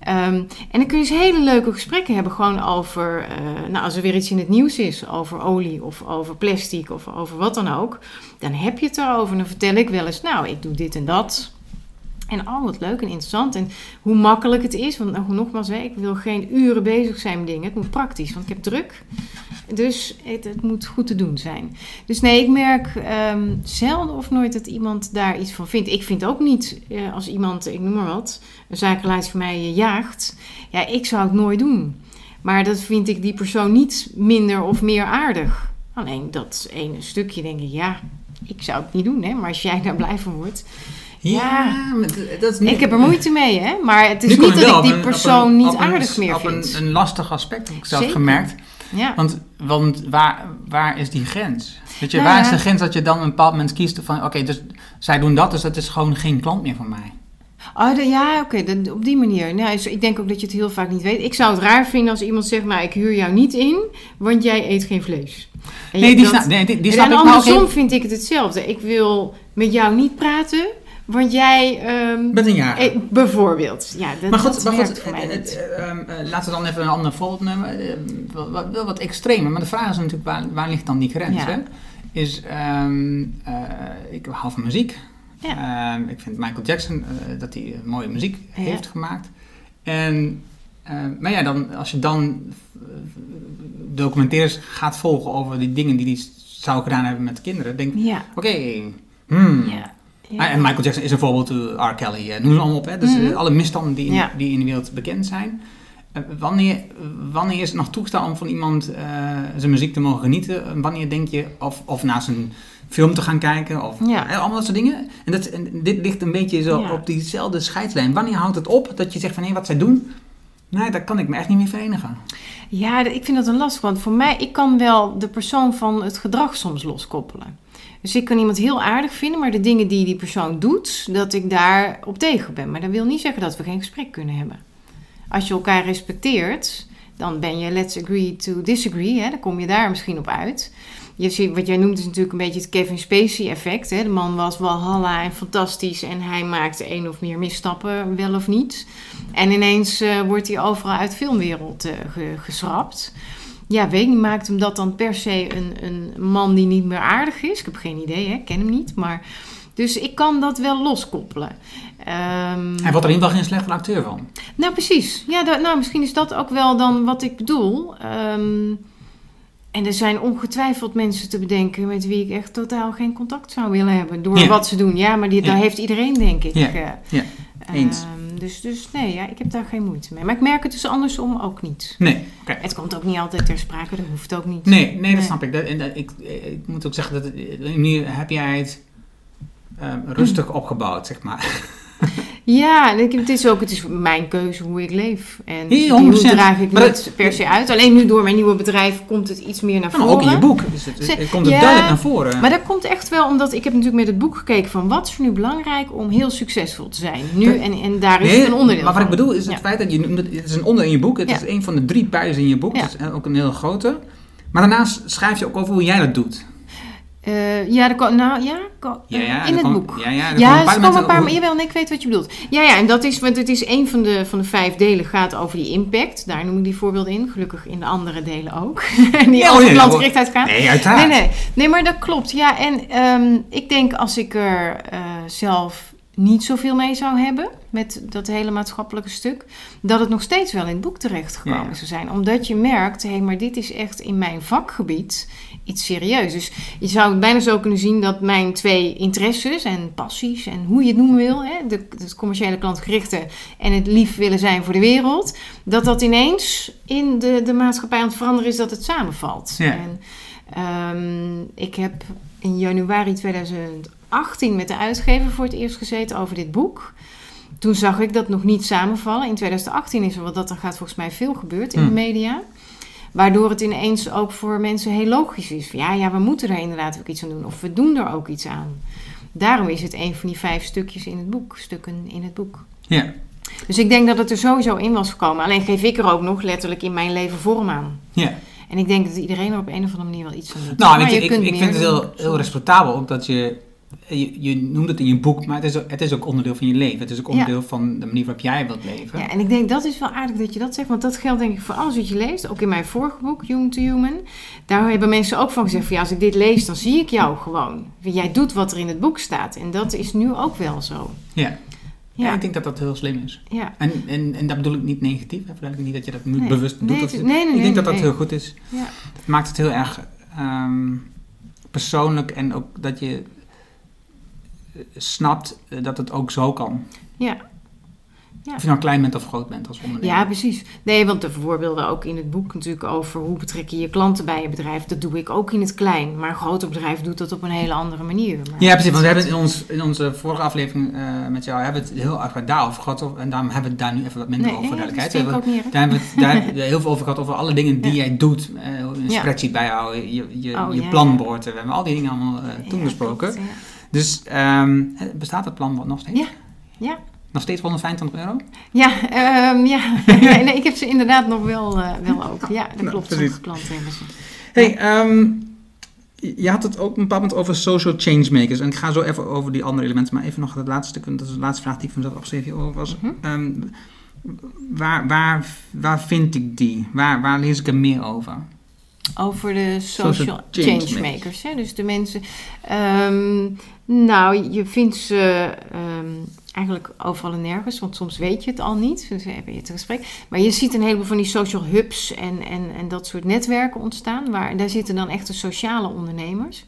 Ehm, en dan kun je eens hele leuke gesprekken hebben gewoon over, eh, nou als er weer iets in het nieuws is, over olie of over plastic of over wat dan ook. Dan heb je het erover. Dan vertel ik wel eens, nou ik doe dit en dat. En oh, wat leuk en interessant. En hoe makkelijk het is. Want nou, nogmaals, hè, ik wil geen uren bezig zijn met dingen. Het moet praktisch, want ik heb druk. Dus het, moet goed te doen zijn. Dus nee, ik merk ehm, zelden of nooit dat iemand daar iets van vindt. Ik vind ook niet eh, als iemand, ik noem maar wat, een zakenlijst van mij eh, jaagt. Ja, ik zou het nooit doen. Maar dat vind ik die persoon niet minder of meer aardig. Alleen dat ene stukje denk ik, ja, ik zou het niet doen. Hè? Maar als jij daar blij van wordt. Ja, maar dat is niet- Ik heb er moeite mee, hè? Maar het is Nu niet dat ik die op op persoon een- niet op een- aardig meer op vind. Een, een lastig aspect heb ik zelf Zeker. gemerkt. ja. Want, want waar, waar is die grens? Weet je, Nou waar is de grens dat je dan een bepaald moment kiest van... Oké, dus zij doen dat, dus dat is gewoon geen klant meer van mij. Oh, de- ja, oké, op die manier. Nou, dus ik denk ook dat je het heel vaak niet weet. Ik zou het raar vinden als iemand zegt, nou, ik huur jou niet in, want jij eet geen vlees. En Nee, die, dat- snap, nee, die, die en snap ik. Maar andersom vind ik het hetzelfde. Ik wil met jou niet praten, want jij... ehm, met een jaar. eh, bijvoorbeeld. Ja, dat, maar goed, dat maar goed voor mij eh, eh, ehm, eh, laten we dan even een ander voorbeeld nemen. Wel, wat extremer, maar de vraag is natuurlijk, waar, waar ligt dan die grens? Ja. Hè? Is, ehm, eh, ik hou van muziek. Ja. Ik vind Michael Jackson, dat hij mooie muziek Ja. heeft gemaakt. En, maar ja, dan, als je dan documentaires gaat volgen over die dingen die hij zou gedaan hebben met kinderen, denk ik, Ja, oké, hmm, ja, Ja. Ah, En Michael Jackson is een voorbeeld, uh, R. Kelly, eh, noem ze allemaal op. Hè? Dus Mhm. eh, alle misstanden die in, Ja. die in de wereld bekend zijn. Eh, wanneer, wanneer is het nog toegestaan om van iemand eh, zijn muziek te mogen genieten? En Wanneer denk je, of, of naar zijn film te gaan kijken, of Ja. eh, allemaal dat soort dingen. En, dat, en dit ligt een beetje zo Ja. op diezelfde scheidslijn. Wanneer houdt het op dat je zegt van, hé, wat zij doen, nee, daar kan ik me echt niet meer verenigen. Ja, ik vind dat een lastig, want voor mij, ik kan wel de persoon van het gedrag soms loskoppelen. Dus ik kan iemand heel aardig vinden, maar de dingen die die persoon doet, dat ik daar op tegen ben. Maar dat wil niet zeggen dat we geen gesprek kunnen hebben. Als je elkaar respecteert, dan ben je let's agree to disagree. Hè? Dan kom je daar misschien op uit. Je ziet, wat jij noemt is natuurlijk een beetje het Kevin Spacey effect. Hè? De man was walhalla en fantastisch en hij maakte één of meer misstappen, wel of niet. En ineens eh, wordt hij overal uit filmwereld ge- geschrapt. Ja, weet ik niet, maakt hem dat dan per se een, een man die niet meer aardig is? Ik heb geen idee, hè? ik ken hem niet. Maar, dus ik kan dat wel loskoppelen. Ehm, Hij wordt er in geval geen slechte acteur van. nou, precies. Ja, dat, nou, misschien is dat ook wel dan wat ik bedoel. Ehm, en er zijn ongetwijfeld mensen te bedenken met wie ik echt totaal geen contact zou willen hebben. Door Ja. wat ze doen. Ja, maar die, Ja. daar heeft iedereen, denk ik. Ja. eh, Ja, eens. ehm, dus, dus nee, ja, ik heb daar geen moeite mee. Maar ik merk het dus andersom ook niet. Nee. Het komt ook niet altijd ter sprake, dat hoeft ook niet. Nee, nee, dat Nee. snap ik. Dat, en dat, ik, ik moet ook zeggen dat een manier heb jij het ehm, rustig opgebouwd, zeg maar. Ja, en ik- het is ook het is mijn keuze hoe ik leef. En die 100%. hoe draag ik Maar niet dat- per se uit. Alleen nu door mijn nieuwe bedrijf komt het iets meer naar Maar voren. ook in je boek is het, het komt het ja, duidelijk naar voren. Maar dat komt echt wel omdat ik heb natuurlijk met het boek gekeken van wat is er nu belangrijk om heel succesvol te zijn. Nu en, en daar is Nee, het een onderdeel Maar wat ik bedoel is het Ja. feit dat je noemt het, het is een onder in je boek. Het Ja. is een van de drie pijlers in je boek. Het is ook een heel grote. Maar daarnaast schrijf je ook over hoe jij dat doet. Eh, ja, er ko- nou, ja, ja, in het boek. Ja, ja, er Ja, komen een paar momenten maar jawel, nee, ik weet wat je bedoelt. Ja, ja, en dat is, want het is een van de, van de vijf delen gaat over die impact. Daar noem ik die voorbeelden in. Gelukkig in de andere delen ook. (laughs) die Ja, over ja, klantgerichtheid gaan. Nee, uiteraard. Nee, nee. nee, maar dat klopt. Ja, en ehm, ik denk als ik er eh, zelf niet zoveel mee zou hebben met dat hele maatschappelijke stuk, dat het nog steeds wel in het boek terecht gekomen Ja. zou zijn. Omdat je merkt, hé, maar dit is echt in mijn vakgebied iets serieus. Dus je zou het bijna zo kunnen zien dat mijn twee interesses en passies en hoe je het noemen wil, hè, de, het commerciële klantgerichte en het lief willen zijn voor de wereld, dat dat ineens in de, de maatschappij aan het veranderen is dat het samenvalt. Ja. En, ehm, ik heb in januari 2018 met de uitgever voor het eerst gezeten over dit boek. Toen zag ik dat nog niet samenvallen. In 2018 is er wat dat er gaat volgens mij veel gebeurd in de Hmm. media. Waardoor het ineens ook voor mensen heel logisch is. Ja, ja, we moeten er inderdaad ook iets aan doen. Of we doen er ook iets aan. Daarom is het een van die vijf stukjes in het boek. Stukken in het boek. Ja, Dus ik denk dat het er sowieso in was gekomen. Alleen geef ik er ook nog letterlijk in mijn leven vorm aan. ja. En ik denk dat iedereen er op een of andere manier wel iets aan doet. Nou, je, ik, kunt ik vind het heel, heel respectabel ook dat je, je... Je noemt het in je boek, maar het is, ook, het is ook onderdeel van je leven. Het is ook Ja. onderdeel van de manier waarop jij wilt leven. Ja, en ik denk dat is wel aardig dat je dat zegt. Want dat geldt denk ik voor alles wat je leest. Ook in mijn vorige boek, Human to Human. Daar hebben mensen ook van gezegd van ja, als ik dit lees, dan zie ik jou gewoon. Jij doet wat er in het boek staat. En dat is nu ook wel zo. Ja. Ja, Ja, ik denk dat dat heel slim is. ja. En, en, en dat bedoel ik niet negatief. Hè, verduidelijk niet dat je dat Nee. bewust doet. Nee, nee, nee, ik denk dat dat heel goed is. ja. Het maakt het heel erg ehm, persoonlijk en ook dat je snapt eh, dat het ook zo kan. ja. Ja. Of je nou klein bent of groot bent als ondernemer. Ja, precies. Nee, want de voorbeelden ook in het boek natuurlijk over hoe betrek je je klanten bij je bedrijf. Dat doe ik ook in het klein. Maar een groter bedrijf doet dat op een hele andere manier. Maar Ja, precies. Want we hebben het in, ons, in onze vorige aflevering eh, met jou hebben we het heel erg daarover gehad. over- En daarom hebben we het daar nu even wat minder Nee, over, dat ik We hebben- ook. Daar hebben we het daar (laughs) heel veel over gehad, over alle dingen die Ja. jij doet. Eh, een Ja. spreadsheet bijhouden, je, je, Oh, je. We hebben al die dingen allemaal toen besproken. ja. Dus ehm, bestaat het planbord nog steeds? Ja. Ja. Nog steeds 125 euro? Ja, ehm, ja. (laughs) nee, nee, ik heb ze inderdaad nog wel, eh, wel ook. Ja, dat Nou, klopt. Sommige klanten hebben ze. Hey, ehm, je had het ook een bepaald moment over social changemakers. En ik ga zo even over die andere elementen, maar even nog het laatste stuk. Dat is de laatste vraag die ik van mezelf opgeschreven over was. Mhm. Ehm, waar, waar, waar vind ik die? Waar, waar lees ik er meer over? Over de social, Social changemakers. Hè? Dus de mensen. ehm, nou, je vindt ze ehm, eigenlijk overal en nergens. Want soms weet je het al niet. Dus we hebben je het gesprek. Maar je ziet een heleboel van die social hubs en, en, en dat soort netwerken ontstaan. Waar, daar zitten dan echte sociale ondernemers.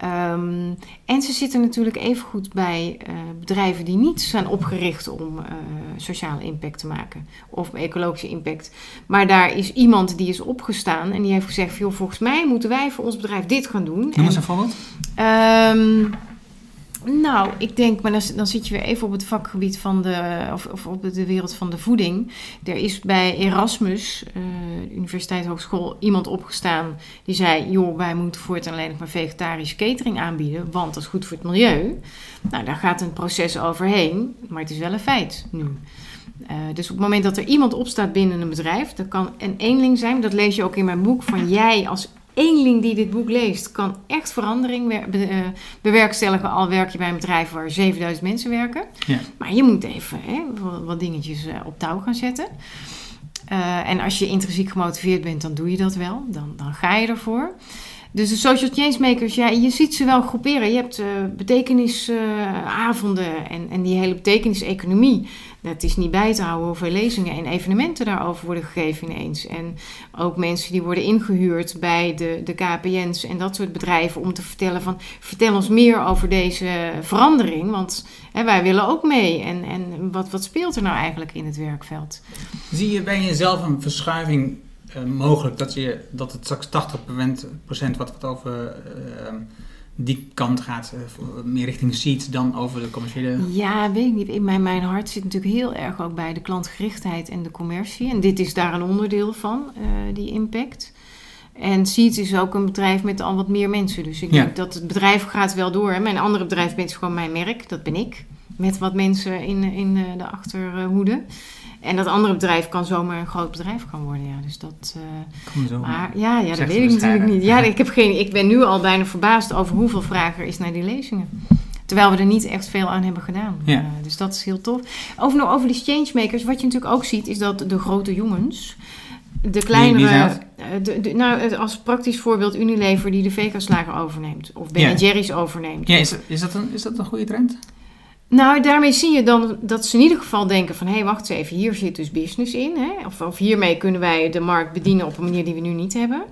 Ehm, en ze zitten natuurlijk even goed bij eh, bedrijven die niet zijn opgericht om uh, sociale impact te maken of ecologische impact. Maar daar is iemand die is opgestaan en die heeft gezegd: joh, volgens mij moeten wij voor ons bedrijf dit gaan doen. Noem eens een voorbeeld. Um, nou, ik denk, maar dan, zit je weer even op het vakgebied van de, of, of op de wereld van de voeding. Er is bij Erasmus, uh, Universiteit Hogeschool, iemand opgestaan die zei: joh, wij moeten voortaan alleen nog maar vegetarische catering aanbieden, want dat is goed voor het milieu. Nou, daar gaat een proces overheen, maar het is wel een feit nu. Uh, dus op het moment dat er iemand opstaat binnen een bedrijf, dat kan een eenling zijn, dat lees je ook in mijn boek, van jij als eenling die dit boek leest kan echt verandering eh, bewerkstelligen. Al werk je bij een bedrijf waar 7000 mensen werken. Ja. Maar je moet even hè, wat dingetjes eh, op touw gaan zetten. Uh, en als je intrinsiek gemotiveerd bent, dan doe je dat wel. Dan, dan ga je ervoor. Dus de social changemakers, ja, je ziet ze wel groeperen. Je hebt uh, betekenisavonden en, en die hele betekeniseconomie. Het is niet bij te houden hoeveel lezingen en evenementen daarover worden gegeven ineens. En ook mensen die worden ingehuurd bij de, de KPN's en dat soort bedrijven om te vertellen van... vertel ons meer over deze verandering, want hè, wij willen ook mee. En, en wat, wat speelt er nou eigenlijk in het werkveld? Zie je bij jezelf een verschuiving mogelijk dat, je, dat het straks 80% wat, wat over... Uh, die kant gaat, uh, meer richting seeds dan over de commerciële? Ja, weet ik niet. In mijn, mijn hart zit natuurlijk heel erg ook bij de klantgerichtheid en de commercie. En dit is daar een onderdeel van, uh, die impact. En Seeds is ook een bedrijf met al wat meer mensen. Dus ik ja. denk dat het bedrijf gaat wel door. Hè. Mijn andere bedrijf is gewoon mijn merk, dat ben ik. Met wat mensen in, in de achterhoede. En dat andere bedrijf kan zomaar een groot bedrijf gaan worden. Ja. Dus dat. Uh, zo. Maar ja, ja dat weet ik natuurlijk niet. Ja, ik, heb geen, ik ben nu al bijna verbaasd over hoeveel vragen er is naar die lezingen. Terwijl we er niet echt veel aan hebben gedaan. Ja. Uh, dus dat is heel tof. Over, nou, over die changemakers, wat je natuurlijk ook ziet, is dat de grote jongens. De kleinere, de, de, nou, als praktisch voorbeeld Unilever die de Vegaslager overneemt. Of Ben ja. Jerry's overneemt. Ja, is, is, dat een, is dat een goede trend? Nou, daarmee zie je dan dat ze in ieder geval denken van... hé, hey, wacht eens even, hier zit dus business in. Hè? Of, of hiermee kunnen wij de markt bedienen op een manier die we nu niet hebben.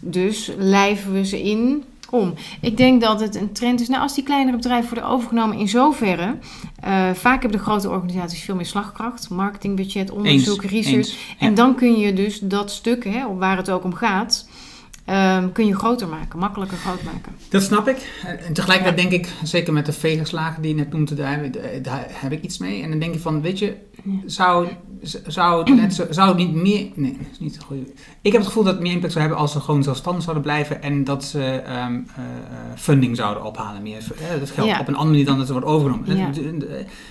Dus lijven we ze in om. Ik denk dat het een trend is. Nou, als die kleinere bedrijven worden overgenomen in zoverre. Uh, vaak hebben de grote organisaties veel meer slagkracht, marketingbudget, onderzoek, eens, research. Eens, en dan kun je dus dat stuk, hè, waar het ook om gaat. Um, kun je groter maken, makkelijker groot maken. Dat snap ik. En tegelijkertijd ja. denk ik, zeker met de veegslagen die je net noemde, daar, daar, heb ik iets mee. En dan denk je van, weet je, zou, zou, het, net zo, zou het niet meer... Nee, dat is niet een goede... Ik heb het gevoel dat het meer impact zou hebben als ze gewoon zelfstandig zouden blijven en dat ze um, uh, funding zouden ophalen. Meer, uh, dat geldt ja. op een andere manier dan dat ze wordt overgenomen. Ja.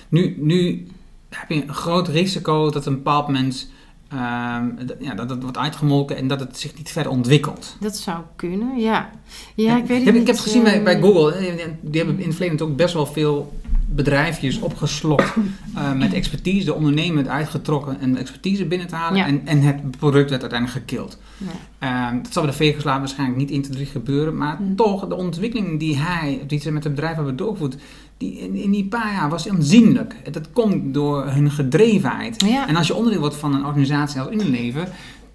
Nu, nu heb je een groot risico dat een bepaald moment Um, ja, dat het wordt uitgemolken en dat het zich niet verder ontwikkelt. Dat zou kunnen, ja. Ja, ik weet het heb, niet. Ik heb het gezien bij, bij Google. Die hebben in het verleden ook best wel veel bedrijfjes opgeslokt uh, (coughs) met expertise, de ondernemer uitgetrokken en expertise binnen te halen. Ja. En, en het product werd uiteindelijk gekild. Ja. Um, dat zal bij de veegeslagen waarschijnlijk niet 1, 2, 3 gebeuren. Maar Hm. toch, de ontwikkeling die hij, die ze met het bedrijf hebben doorgevoerd, die, in, die paar jaar was aanzienlijk. Dat komt door hun gedrevenheid. Ja. En als je onderdeel wordt van een organisatie als Unilever,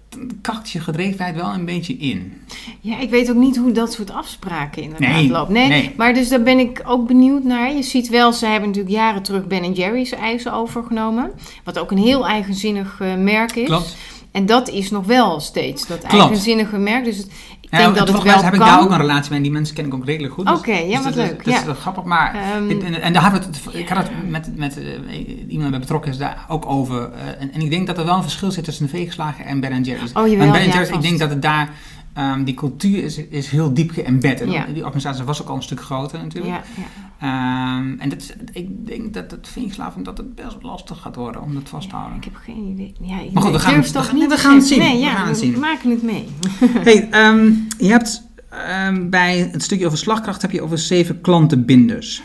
dan kakt je gedrevenheid wel een beetje in. Ja, ik weet ook niet hoe dat soort afspraken inderdaad Nee, loopt. Nee, nee. maar dus daar ben ik ook benieuwd naar. Je ziet wel, ze hebben natuurlijk jaren terug Ben Jerry's ijzer overgenomen. Wat ook een heel eigenzinnig uh, merk is. Klopt. En dat is nog wel steeds dat Klopt. eigenzinnige merk. Dus het, ik denk Ja, dat het wel heb ik daar ook een relatie mee en die mensen ken ik ook redelijk goed. Oké, ja, wat dat, leuk, Dat, ja. is wel grappig, maar Ehm, en, en, en daar we het, ik had het met, met uh, iemand bij betrokken is daar ook over. Uh, en, en ik denk dat er wel een verschil zit tussen de veegeslagen en Ben Jerry's. Oh, jawel, en Ben ja, Jerry's, ik denk dat het daar, um, die cultuur is, is heel diep geëmbed. En Ja. Die organisatie was ook al een stuk groter natuurlijk. Ja, ja. Um, en dat, is- ik denk dat het veegeslagen dat het best lastig gaat worden om dat vast te houden. Ik heb geen idee. Ja, ik Maar goed, we gaan- durf we toch gaan- niet we gaan het zien. Nee, We ja, gaan het zien. maken het mee. (laughs) Hey, ehm, je hebt ehm, bij het stukje over slagkracht heb je over zeven klantenbinders.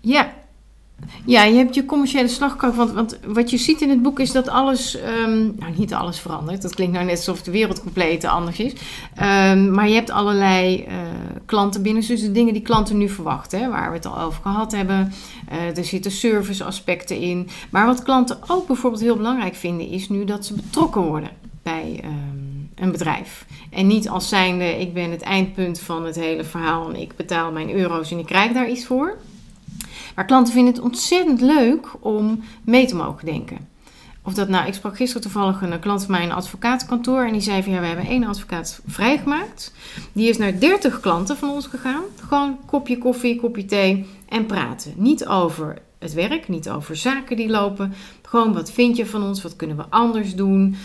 Ja. Ja, je hebt je commerciële slagkracht. Want, want wat je ziet in het boek is dat alles, ehm, nou niet alles verandert. Dat klinkt nou net alsof de wereld compleet anders is. Ehm, maar je hebt allerlei eh, klanten binnen. Dus de dingen die klanten nu verwachten, hè, waar we het al over gehad hebben. Eh, er zitten serviceaspecten in. Maar wat klanten ook bijvoorbeeld heel belangrijk vinden, is nu dat ze betrokken worden bij, ehm, een bedrijf. En niet als zijnde, ik ben het eindpunt van het hele verhaal en ik betaal mijn euro's en ik krijg daar iets voor. Maar klanten vinden het ontzettend leuk om mee te mogen denken. Of dat nou, ik sprak gisteren toevallig een klant van mij in een advocatenkantoor. En die zei van ja, we hebben één advocaat vrijgemaakt. Die is naar 30 klanten van ons gegaan. Gewoon kopje koffie, kopje thee en praten. Niet over het werk, niet over zaken die lopen. Gewoon wat vind je van ons, wat kunnen we anders doen.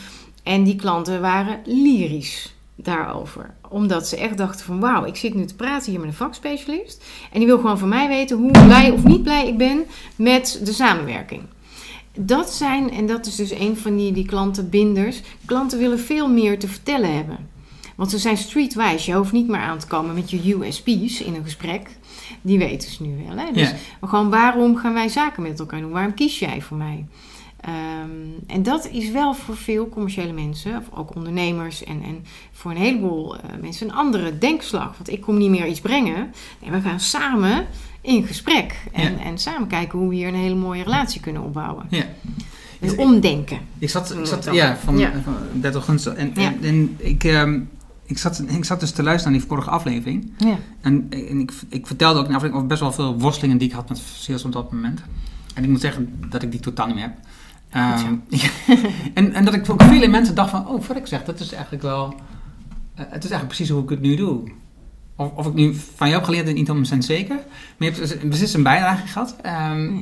En die klanten waren lyrisch daarover. Omdat ze echt dachten van wauw, ik zit nu te praten hier met een vakspecialist. En die wil gewoon van mij weten hoe blij of niet blij ik ben met de samenwerking. Dat zijn, en dat is dus een van die, die klantenbinders. Klanten willen veel meer te vertellen hebben. Want ze zijn streetwise. Je hoeft niet meer aan te komen met je USP's in een gesprek. Die weten ze nu wel. Hè? Dus Ja. gewoon waarom gaan wij zaken met elkaar doen? Waarom kies jij voor mij? Ehm, en dat is wel voor veel commerciële mensen, of ook ondernemers en, en voor een heleboel eh, mensen een andere denkslag. Want ik kom niet meer iets brengen. Nee, we gaan samen in gesprek en, Ja. en samen kijken hoe we hier een hele mooie relatie kunnen opbouwen. Ja. Dus Ik- omdenken. Ik zat, ik zat ja, van, Ja. van Bertel Gunstel. En, Ja. en, en ik, ehm, ik, zat, ik zat dus te luisteren naar die vorige aflevering. Ja. En, en ik, ik vertelde ook in de aflevering over best wel veel worstelingen die ik had met sales op dat moment. En ik moet zeggen dat ik die totaal niet meer heb. Ehm, (laughs) en, en dat ik ook vele mensen dacht van, oh, wat ik zeg, dat is eigenlijk wel... eh, het is eigenlijk precies hoe ik het nu doe. Of, of ik nu van jou heb geleerd, is niet 100% zeker. Maar je hebt beslist een bijdrage gehad. Ehm,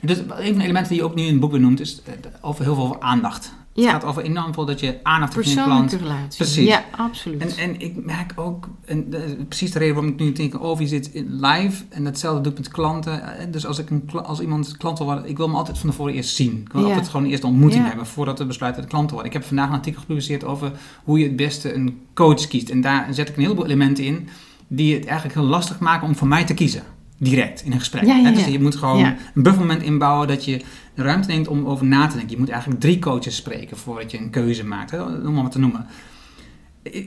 dus een van de elementen die je ook nu in het boek benoemt, is eh, over heel veel aandacht. Het gaat over enorm veel dat je aandacht hebt in je klant. Persoonlijke relatie. Precies. Ja, absoluut. En, en ik merk ook, en is precies de reden waarom ik nu denk over je zit in live. En datzelfde doe ik met klanten. Eh, Dus als, ik een, als iemand klant wil worden, ik wil hem altijd van tevoren eerst zien. Ik wil Ja. altijd gewoon eerst een ontmoeting Ja. hebben voordat we besluiten de klant te worden. Ik heb vandaag een artikel gepubliceerd over hoe je het beste een coach kiest. En daar zet ik een heleboel elementen in die het eigenlijk heel lastig maken om voor mij te kiezen. Direct in een gesprek. Ja, ja, Dus je moet gewoon een buffermoment inbouwen dat je ruimte neemt om over na te denken. Je moet eigenlijk drie coaches spreken voordat je een keuze maakt. Hè, om maar wat te noemen.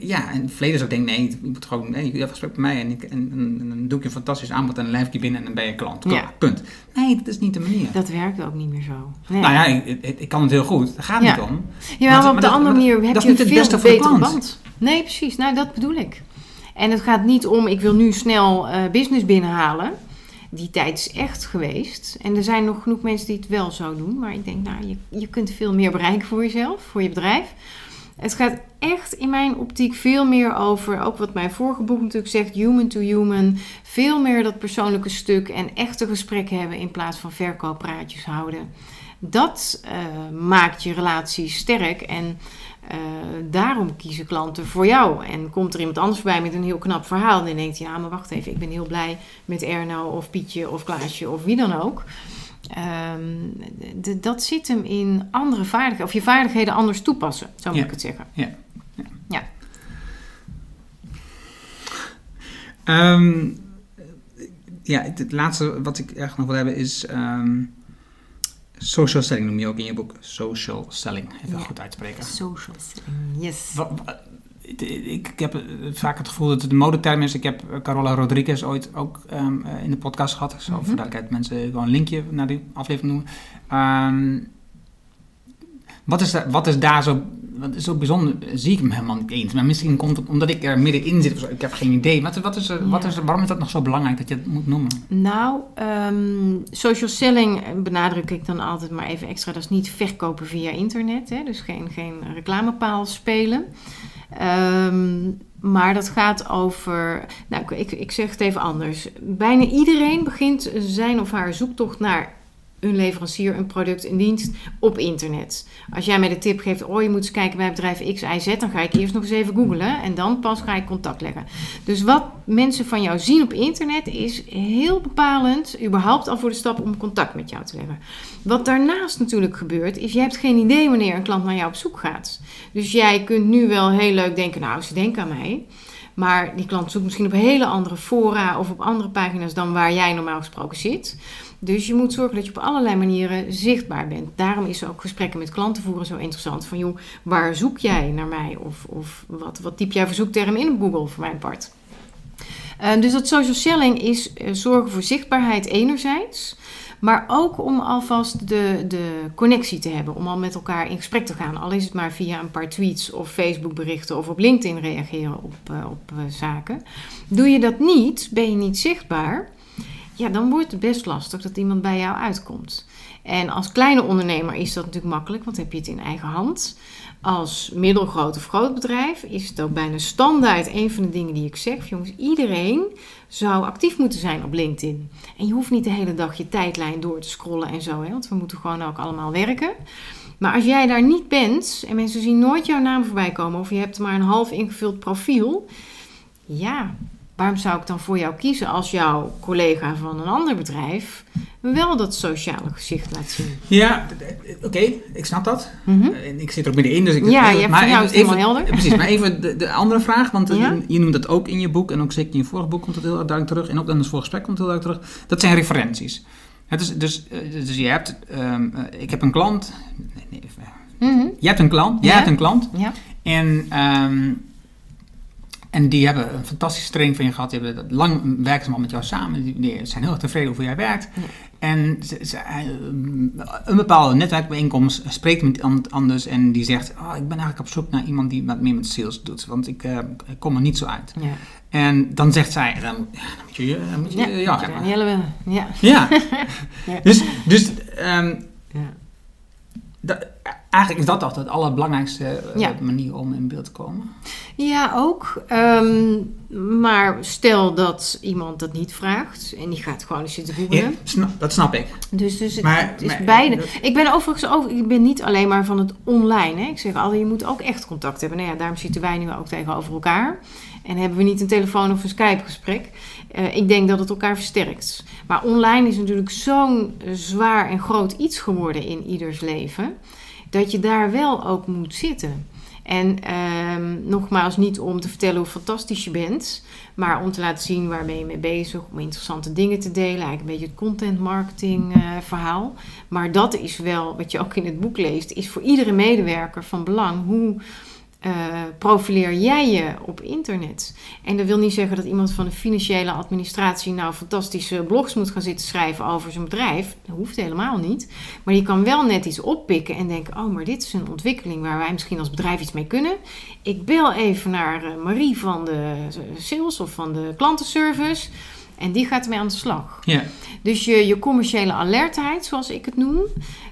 Ja, en het verleden zou ik denken, nee, je moet gewoon, nee, je hebt gesprek met mij en, ik, en, dan doe ik je een fantastisch aanbod en dan lijf ik je binnen en dan ben je klant. Klaar. Punt. Nee, dat is niet de manier. Dat werkt ook niet meer zo. Nee. Nou ja, ik, ik, ik kan het heel goed, daar gaat niet om. Ja, Maar op de dat- andere manier heb je niet het veel beste voor de band. Nee, precies. Nou, dat bedoel ik. En het gaat niet om, ik wil nu snel eh, business binnenhalen. Die tijd is echt geweest. En er zijn nog genoeg mensen die het wel zo doen. Maar ik denk, nou, je, je kunt veel meer bereiken voor jezelf, voor je bedrijf. Het gaat echt in mijn optiek veel meer over, ook wat mijn vorige boek natuurlijk zegt, human to human. Veel meer dat persoonlijke stuk en echte gesprekken hebben in plaats van verkooppraatjes houden. Dat eh, maakt je relatie sterk en eh, daarom kiezen klanten voor jou. En komt er iemand anders bij met een heel knap verhaal, dan denkt hij, ja, maar wacht even, ik ben heel blij met Erno of Pietje of Klaasje of wie dan ook. Ehm, d- dat zit hem in andere vaardigheden, of je vaardigheden anders toepassen, zo moet Ja. ik het zeggen. Ja. Ja. Ja. Ehm, ja, het, het laatste wat ik echt nog wil hebben is ehm, social selling noem je ook in je boek. Social selling, even Ja. goed uitspreken. Social selling, yes. Ik, ik heb eh, vaak het gevoel dat het een modeterm is. Ik heb eh, Carola Rodriguez ooit ook ehm, eh, in de podcast gehad. Ik zal Mhm. voor duidelijkheid mensen gewoon een linkje naar die aflevering noemen. Ehm, wat, is wat is daar zo, wat is zo bijzonder? Zie ik hem helemaal niet eens. Maar misschien komt het omdat ik er middenin zit. Ik heb geen idee. Wat, wat is er, wat is er, waarom is dat nog zo belangrijk dat je het moet noemen? Nou, ehm, social selling benadruk ik dan altijd maar even extra. Dat is niet verkopen via internet, hè? dus geen, geen reclamepaal spelen. Ehm, maar dat gaat over. Nou, ik, ik zeg het even anders. Bijna iedereen begint zijn of haar zoektocht naar een leverancier, een product, een dienst op internet. Als jij mij de tip geeft, oh je moet eens kijken bij bedrijf X, Y, Z, dan ga ik eerst nog eens even googlen en dan pas ga ik contact leggen. Dus wat mensen van jou zien op internet is heel bepalend, überhaupt al voor de stap om contact met jou te leggen. Wat daarnaast natuurlijk gebeurt, is je hebt geen idee wanneer een klant naar jou op zoek gaat. Dus jij kunt nu wel heel leuk denken, nou ze denken aan mij. Maar die klant zoekt misschien op hele andere fora of op andere pagina's dan waar jij normaal gesproken zit. Dus je moet zorgen dat je op allerlei manieren zichtbaar bent. Daarom is ook gesprekken met klanten voeren zo interessant. Van joh, waar zoek jij naar mij? Of, of wat, wat typ jij voor zoekterm in op Google voor mijn part? Uh, dus dat social selling is uh, zorgen voor zichtbaarheid enerzijds. Maar ook om alvast de, de connectie te hebben. Om al met elkaar in gesprek te gaan. Al is het maar via een paar tweets of Facebook berichten of op LinkedIn reageren op, uh, op zaken. Doe je dat niet, ben je niet zichtbaar. Ja, dan wordt het best lastig dat iemand bij jou uitkomt. En als kleine ondernemer is dat natuurlijk makkelijk, want heb je het in eigen hand. Als middelgroot of groot bedrijf is het ook bijna standaard een van de dingen die ik zeg. Jongens, iedereen zou actief moeten zijn op LinkedIn. En je hoeft niet de hele dag je tijdlijn door te scrollen en zo, hè, want we moeten gewoon ook allemaal werken. Maar als jij daar niet bent en mensen zien nooit jouw naam voorbij komen of je hebt maar een half ingevuld profiel, ja, waarom zou ik dan voor jou kiezen als jouw collega van een ander bedrijf wel dat sociale gezicht laat zien? Ja, oké, ik snap dat. Mhm. Uh, ik zit er ook middenin, dus ik... Ja, je hebt maar is het helemaal helder. Precies, maar even de, de andere vraag, want Ja? je noemt dat ook in je boek en ook zeker in je vorige boek komt het heel erg duidelijk terug en ook in het vorige gesprek komt het heel erg terug. Dat zijn referenties. Het is, dus, uh, dus je hebt, um, ik heb een klant, nee, nee, Mhm. je hebt een klant, jij Ja. hebt een klant Ja. en... Um, en die hebben een fantastische training van je gehad. Die hebben lang werken ze al met jou samen. Die, die zijn heel erg tevreden over hoe jij werkt. Ja. En ze, ze, een bepaalde netwerkbijeenkomst spreekt met iemand anders en die zegt: oh, Ik ben eigenlijk op zoek naar iemand die wat meer met sales doet, want ik, uh, ik kom er niet zo uit. Ja. En dan zegt zij: Dan, moet je. Dan moet je Ja, ja, ja, ja, hele, ja. ja. Ja. Dus, dus um, Ja. dat, eigenlijk is dat toch de allerbelangrijkste Ja. manier om in beeld te komen. Ja, ook. Ehm, maar stel dat iemand dat niet vraagt en die gaat gewoon eens zitten googlen. Ja, snap, dat snap ik. Dus, dus het, Maar- het is maar- beide. dat- Ik ben overigens ook, ik ben niet alleen maar van het online. Hè. Ik zeg altijd, je moet ook echt contact hebben. Nou ja, daarom zitten wij nu ook tegenover elkaar. En hebben we niet een telefoon of een Skype gesprek. Uh, ik denk dat het elkaar versterkt. Maar online is natuurlijk zo'n zwaar en groot iets geworden in ieders leven. Dat je daar wel ook moet zitten. En um, nogmaals, niet om te vertellen hoe fantastisch je bent, maar om te laten zien waar ben je mee bezig, om interessante dingen te delen. Eigenlijk een beetje het content marketing uh, verhaal. Maar dat is wel, wat je ook in het boek leest, is voor iedere medewerker van belang. Hoe uh, profileer jij je op internet? En dat wil niet zeggen dat iemand van de financiële administratie nou fantastische blogs moet gaan zitten schrijven over zijn bedrijf. Dat hoeft helemaal niet. Maar je kan wel net iets oppikken en denken: oh, maar dit is een ontwikkeling waar wij misschien als bedrijf iets mee kunnen. Ik bel even naar uh, Marie van de sales of van de klantenservice. En die gaat ermee aan de slag. Ja. Dus je, je commerciële alertheid, zoals ik het noem,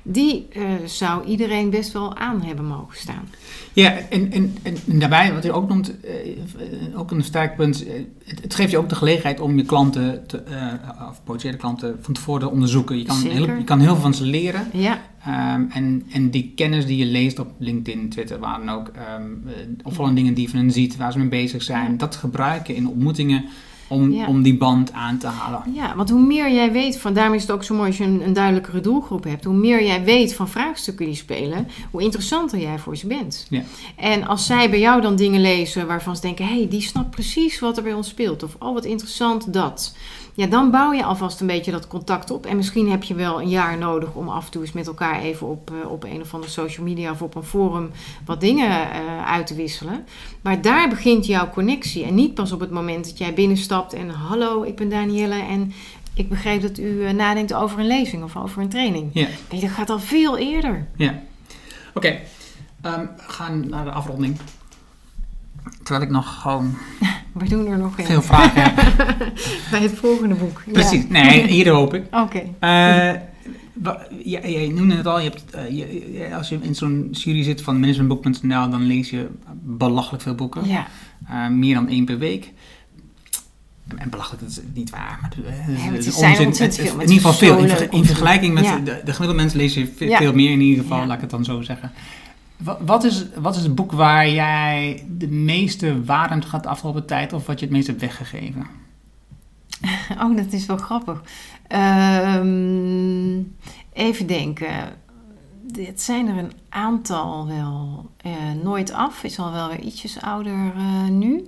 die uh, zou iedereen best wel aan hebben mogen staan. Ja, en, en, en daarbij, wat je ook noemt, uh, ook een sterk punt, uh, het, het, geeft je ook de gelegenheid om je klanten, te, uh, of potentiële klanten, van tevoren te onderzoeken. Je kan, heel, je kan heel veel van ze leren. Ja. Um, en, en die kennis die je leest op LinkedIn, Twitter, waar dan ook, um, of alle dingen die je van hen ziet, waar ze mee bezig zijn, dat gebruiken in ontmoetingen. Om, ja. om die band aan te halen. Ja, want hoe meer jij weet van, daarom is het ook zo mooi als je een, een, duidelijkere doelgroep hebt. Hoe meer jij weet van vraagstukken die spelen, hoe interessanter jij voor ze bent. Ja. En als zij bij jou dan dingen lezen waarvan ze denken, hé, hey, die snapt precies wat er bij ons speelt. Of, oh, wat interessant dat. Ja, dan bouw je alvast een beetje dat contact op. En misschien heb je wel een jaar nodig om af en toe eens met elkaar even op, uh, op een of andere social media of op een forum wat dingen uh, uit te wisselen. Maar daar begint jouw connectie. En niet pas op het moment dat jij binnenstapt en hallo, ik ben Danielle en ik begreep dat u uh, nadenkt over een lezing of over een training. Ja. Nee, dat gaat al veel eerder. Ja. Oké, okay. um, we gaan naar de afronding. Terwijl ik nog gewoon (laughs) we doen er nog veel vragen heb. (laughs) Bij het volgende boek. Precies, ja. nee, hier hoop ik. (laughs) Oké. Okay. Uh, ja, jij noemde het al, je hebt, uh, je, als je in zo'n jury zit van managementboek.nl, dan lees je belachelijk veel boeken. Ja. Uh, meer dan één per week. En belachelijk, dat is niet waar. Maar ja, het is onzin. Het, het, in ieder geval veel. In, in, vergelijking met ja. de, de gemiddelde mensen lees je veel, ja. veel, meer in ieder geval, laat ik het dan zo zeggen. Wat is, wat is het boek waar jij de meeste aan gaat de afgelopen tijd of wat je het meest hebt weggegeven? (laughs) Oh, dat is wel grappig. Um, even denken. Het zijn er een aantal wel. Uh, Nooit af is al wel weer ietsjes ouder uh, nu.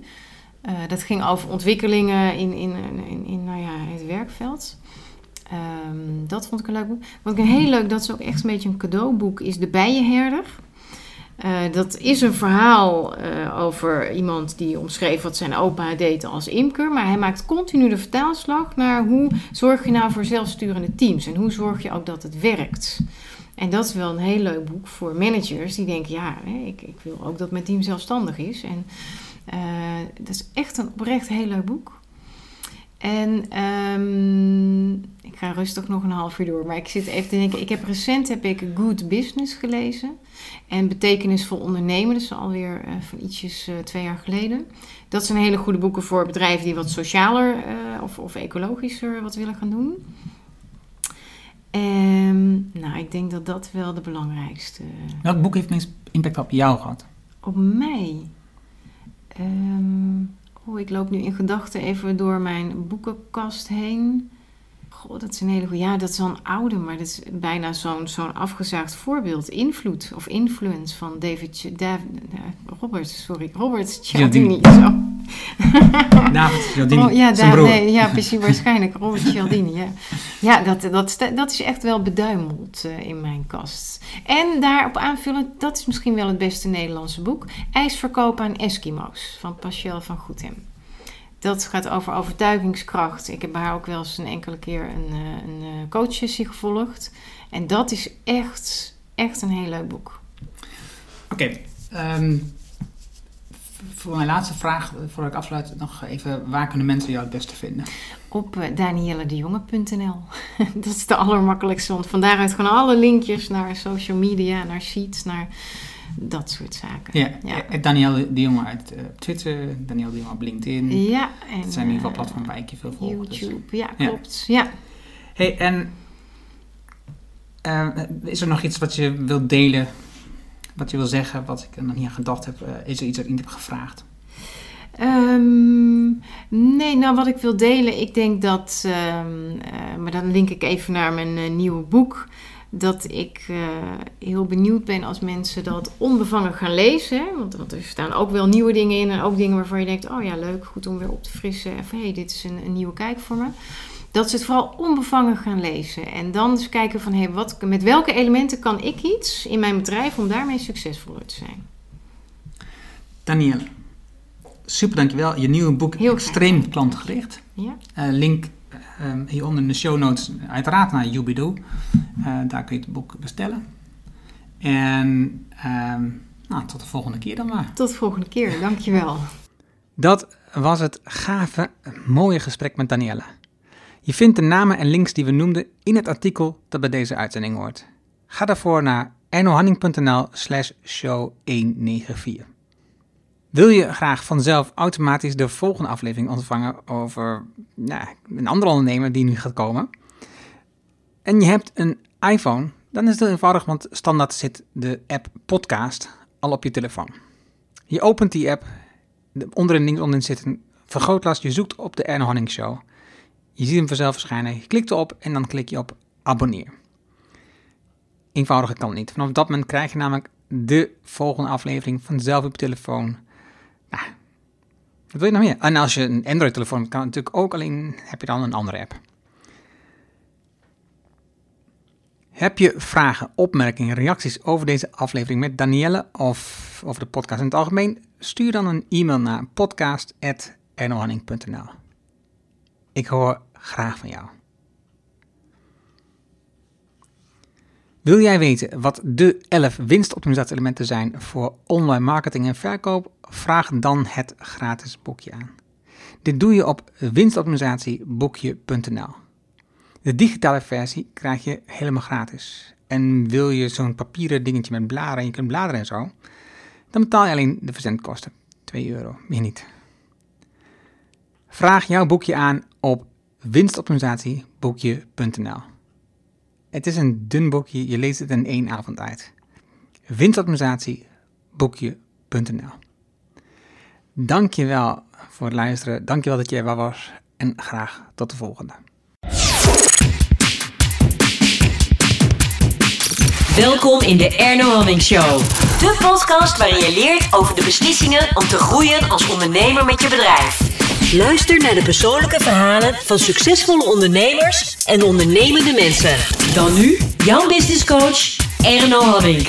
Uh, dat ging over ontwikkelingen in, in, in, in nou ja, het werkveld. Um, dat vond ik een leuk boek. Wat ik een heel leuk, dat is ook echt een beetje een cadeauboek, is De Bijenherder. Eh, dat is een verhaal eh, over iemand die omschreef wat zijn opa deed als imker. Maar hij maakt continu de vertaalslag naar hoe zorg je nou voor zelfsturende teams. En hoe zorg je ook dat het werkt. En dat is wel een heel leuk boek voor managers die denken: ja, ik, ik wil ook dat mijn team zelfstandig is. En dat is echt een oprecht heel leuk boek. En um, ik ga rustig nog een half uur door. Maar ik zit even te denken. Ik heb recent heb ik Good Business gelezen. En Betekenisvol Ondernemen. Dat is alweer uh, van ietsjes uh, twee jaar geleden. Dat zijn hele goede boeken voor bedrijven die wat socialer uh, of, of ecologischer wat willen gaan doen. En nou, ik denk dat dat wel de belangrijkste. Welk boek heeft meest impact op jou gehad? Op mij? Um, Oh, ik loop nu in gedachten even door mijn boekenkast heen. Goh, dat is een hele goede. Ja, dat is wel een oude, maar dat is bijna zo'n zo'n afgezaagd voorbeeld. Invloed of influence van David, Robert, sorry, Robert Cialdini. Zo. (laughs) David Cialdini, oh, ja. Nee, ja, precies, waarschijnlijk. Robert Cialdini, ja. Ja, dat, dat, dat is echt wel beduimeld uh, in mijn kast. En daarop aanvullen, dat is misschien wel het beste Nederlandse boek. IJsverkoop aan Eskimo's van Pascal van Goethem. Dat gaat over overtuigingskracht. Ik heb bij haar ook wel eens een enkele keer een, een coachsessie gevolgd. En dat is echt, echt een heel leuk boek. Oké, okay, um, voor mijn laatste vraag, voordat ik afsluit, nog even, waar kunnen mensen jou het beste vinden? Op uh, danielledejonge.nl. (laughs) dat is de allermakkelijkste, want van daaruit gaan alle linkjes naar social media, naar sheets, naar dat soort zaken. Ja, ja. Danielle de Jonge uit uh, Twitter, Danielle de Jonge op LinkedIn. Ja. En, dat zijn in ieder geval platformen waar ik je veel volg. Dus, YouTube, dus, ja, klopt. Ja. Hey, en is er nog iets wat je wilt delen wat je wil zeggen, wat ik nog niet aan gedacht heb? Is er iets dat ik niet heb gevraagd? Um, nee, nou wat ik wil delen, ik denk dat, um, uh, maar dan link ik even naar mijn uh, nieuwe boek, dat ik heel benieuwd ben als mensen dat onbevangen gaan lezen. Want, want, er staan ook wel nieuwe dingen in en ook dingen waarvan je denkt, oh ja, leuk, goed om weer op te frissen. Of hey, dit is een, een nieuwe kijk voor me dat ze het vooral onbevangen gaan lezen. En dan eens kijken van, hey, wat, met welke elementen kan ik iets in mijn bedrijf om daarmee succesvoller te zijn. Danielle, super dankjewel. Je nieuwe boek Heel extreem klantgericht. Ja. Uh, link uh, hieronder in de show notes uiteraard naar Yubido. Uh, daar kun je het boek bestellen. En ehm, nou, tot de volgende keer dan maar. Tot de volgende keer, dankjewel. Dat was het gave, mooie gesprek met Danielle. Je vindt de namen en links die we noemden in het artikel dat bij deze uitzending hoort. Ga daarvoor naar ernohanning.nl slash show 194. Wil je graag vanzelf automatisch de volgende aflevering ontvangen over nou, een andere ondernemer die nu gaat komen? En je hebt een iPhone, dan is het heel eenvoudig, want standaard zit de app Podcast al op je telefoon. Je opent die app, onderin links onderin zit een vergrootglas, je zoekt op de Erno Hanning Show. Je ziet hem vanzelf verschijnen. Je klikt erop en dan klik je op abonneer. Eenvoudiger kan het niet. Vanaf dat moment krijg je namelijk de volgende aflevering vanzelf op je telefoon. Wat wil je nog meer? En als je een Android-telefoon kan natuurlijk ook, alleen heb je dan een andere app. Heb je vragen, opmerkingen, reacties over deze aflevering met Danielle of over de podcast in het algemeen? Stuur dan een e-mail naar podcast.ernohanning.nl ik hoor graag van jou. Wil jij weten wat de 11 winstoptimalisatie-elementen zijn voor online marketing en verkoop? Vraag dan het gratis boekje aan. Dit doe je op winstoptimalisatieboekje.nl. De digitale versie krijg je helemaal gratis. En wil je zo'n papieren dingetje met bladeren en je kunt bladeren en zo, dan betaal je alleen de verzendkosten. 2 euro, meer niet. Vraag jouw boekje aan op winstoptimalisatieboekje.nl. Het is een dun boekje, je leest het in één avond uit. Winstoptimalisatieboekje.nl. Dankjewel voor het luisteren, dankjewel dat je er was en graag tot de volgende. Welkom in de Erno Hamming Show. De podcast waarin je leert over de beslissingen om te groeien als ondernemer met je bedrijf. Luister naar de persoonlijke verhalen van succesvolle ondernemers en ondernemende mensen. Dan nu jouw business coach Erno Hamming.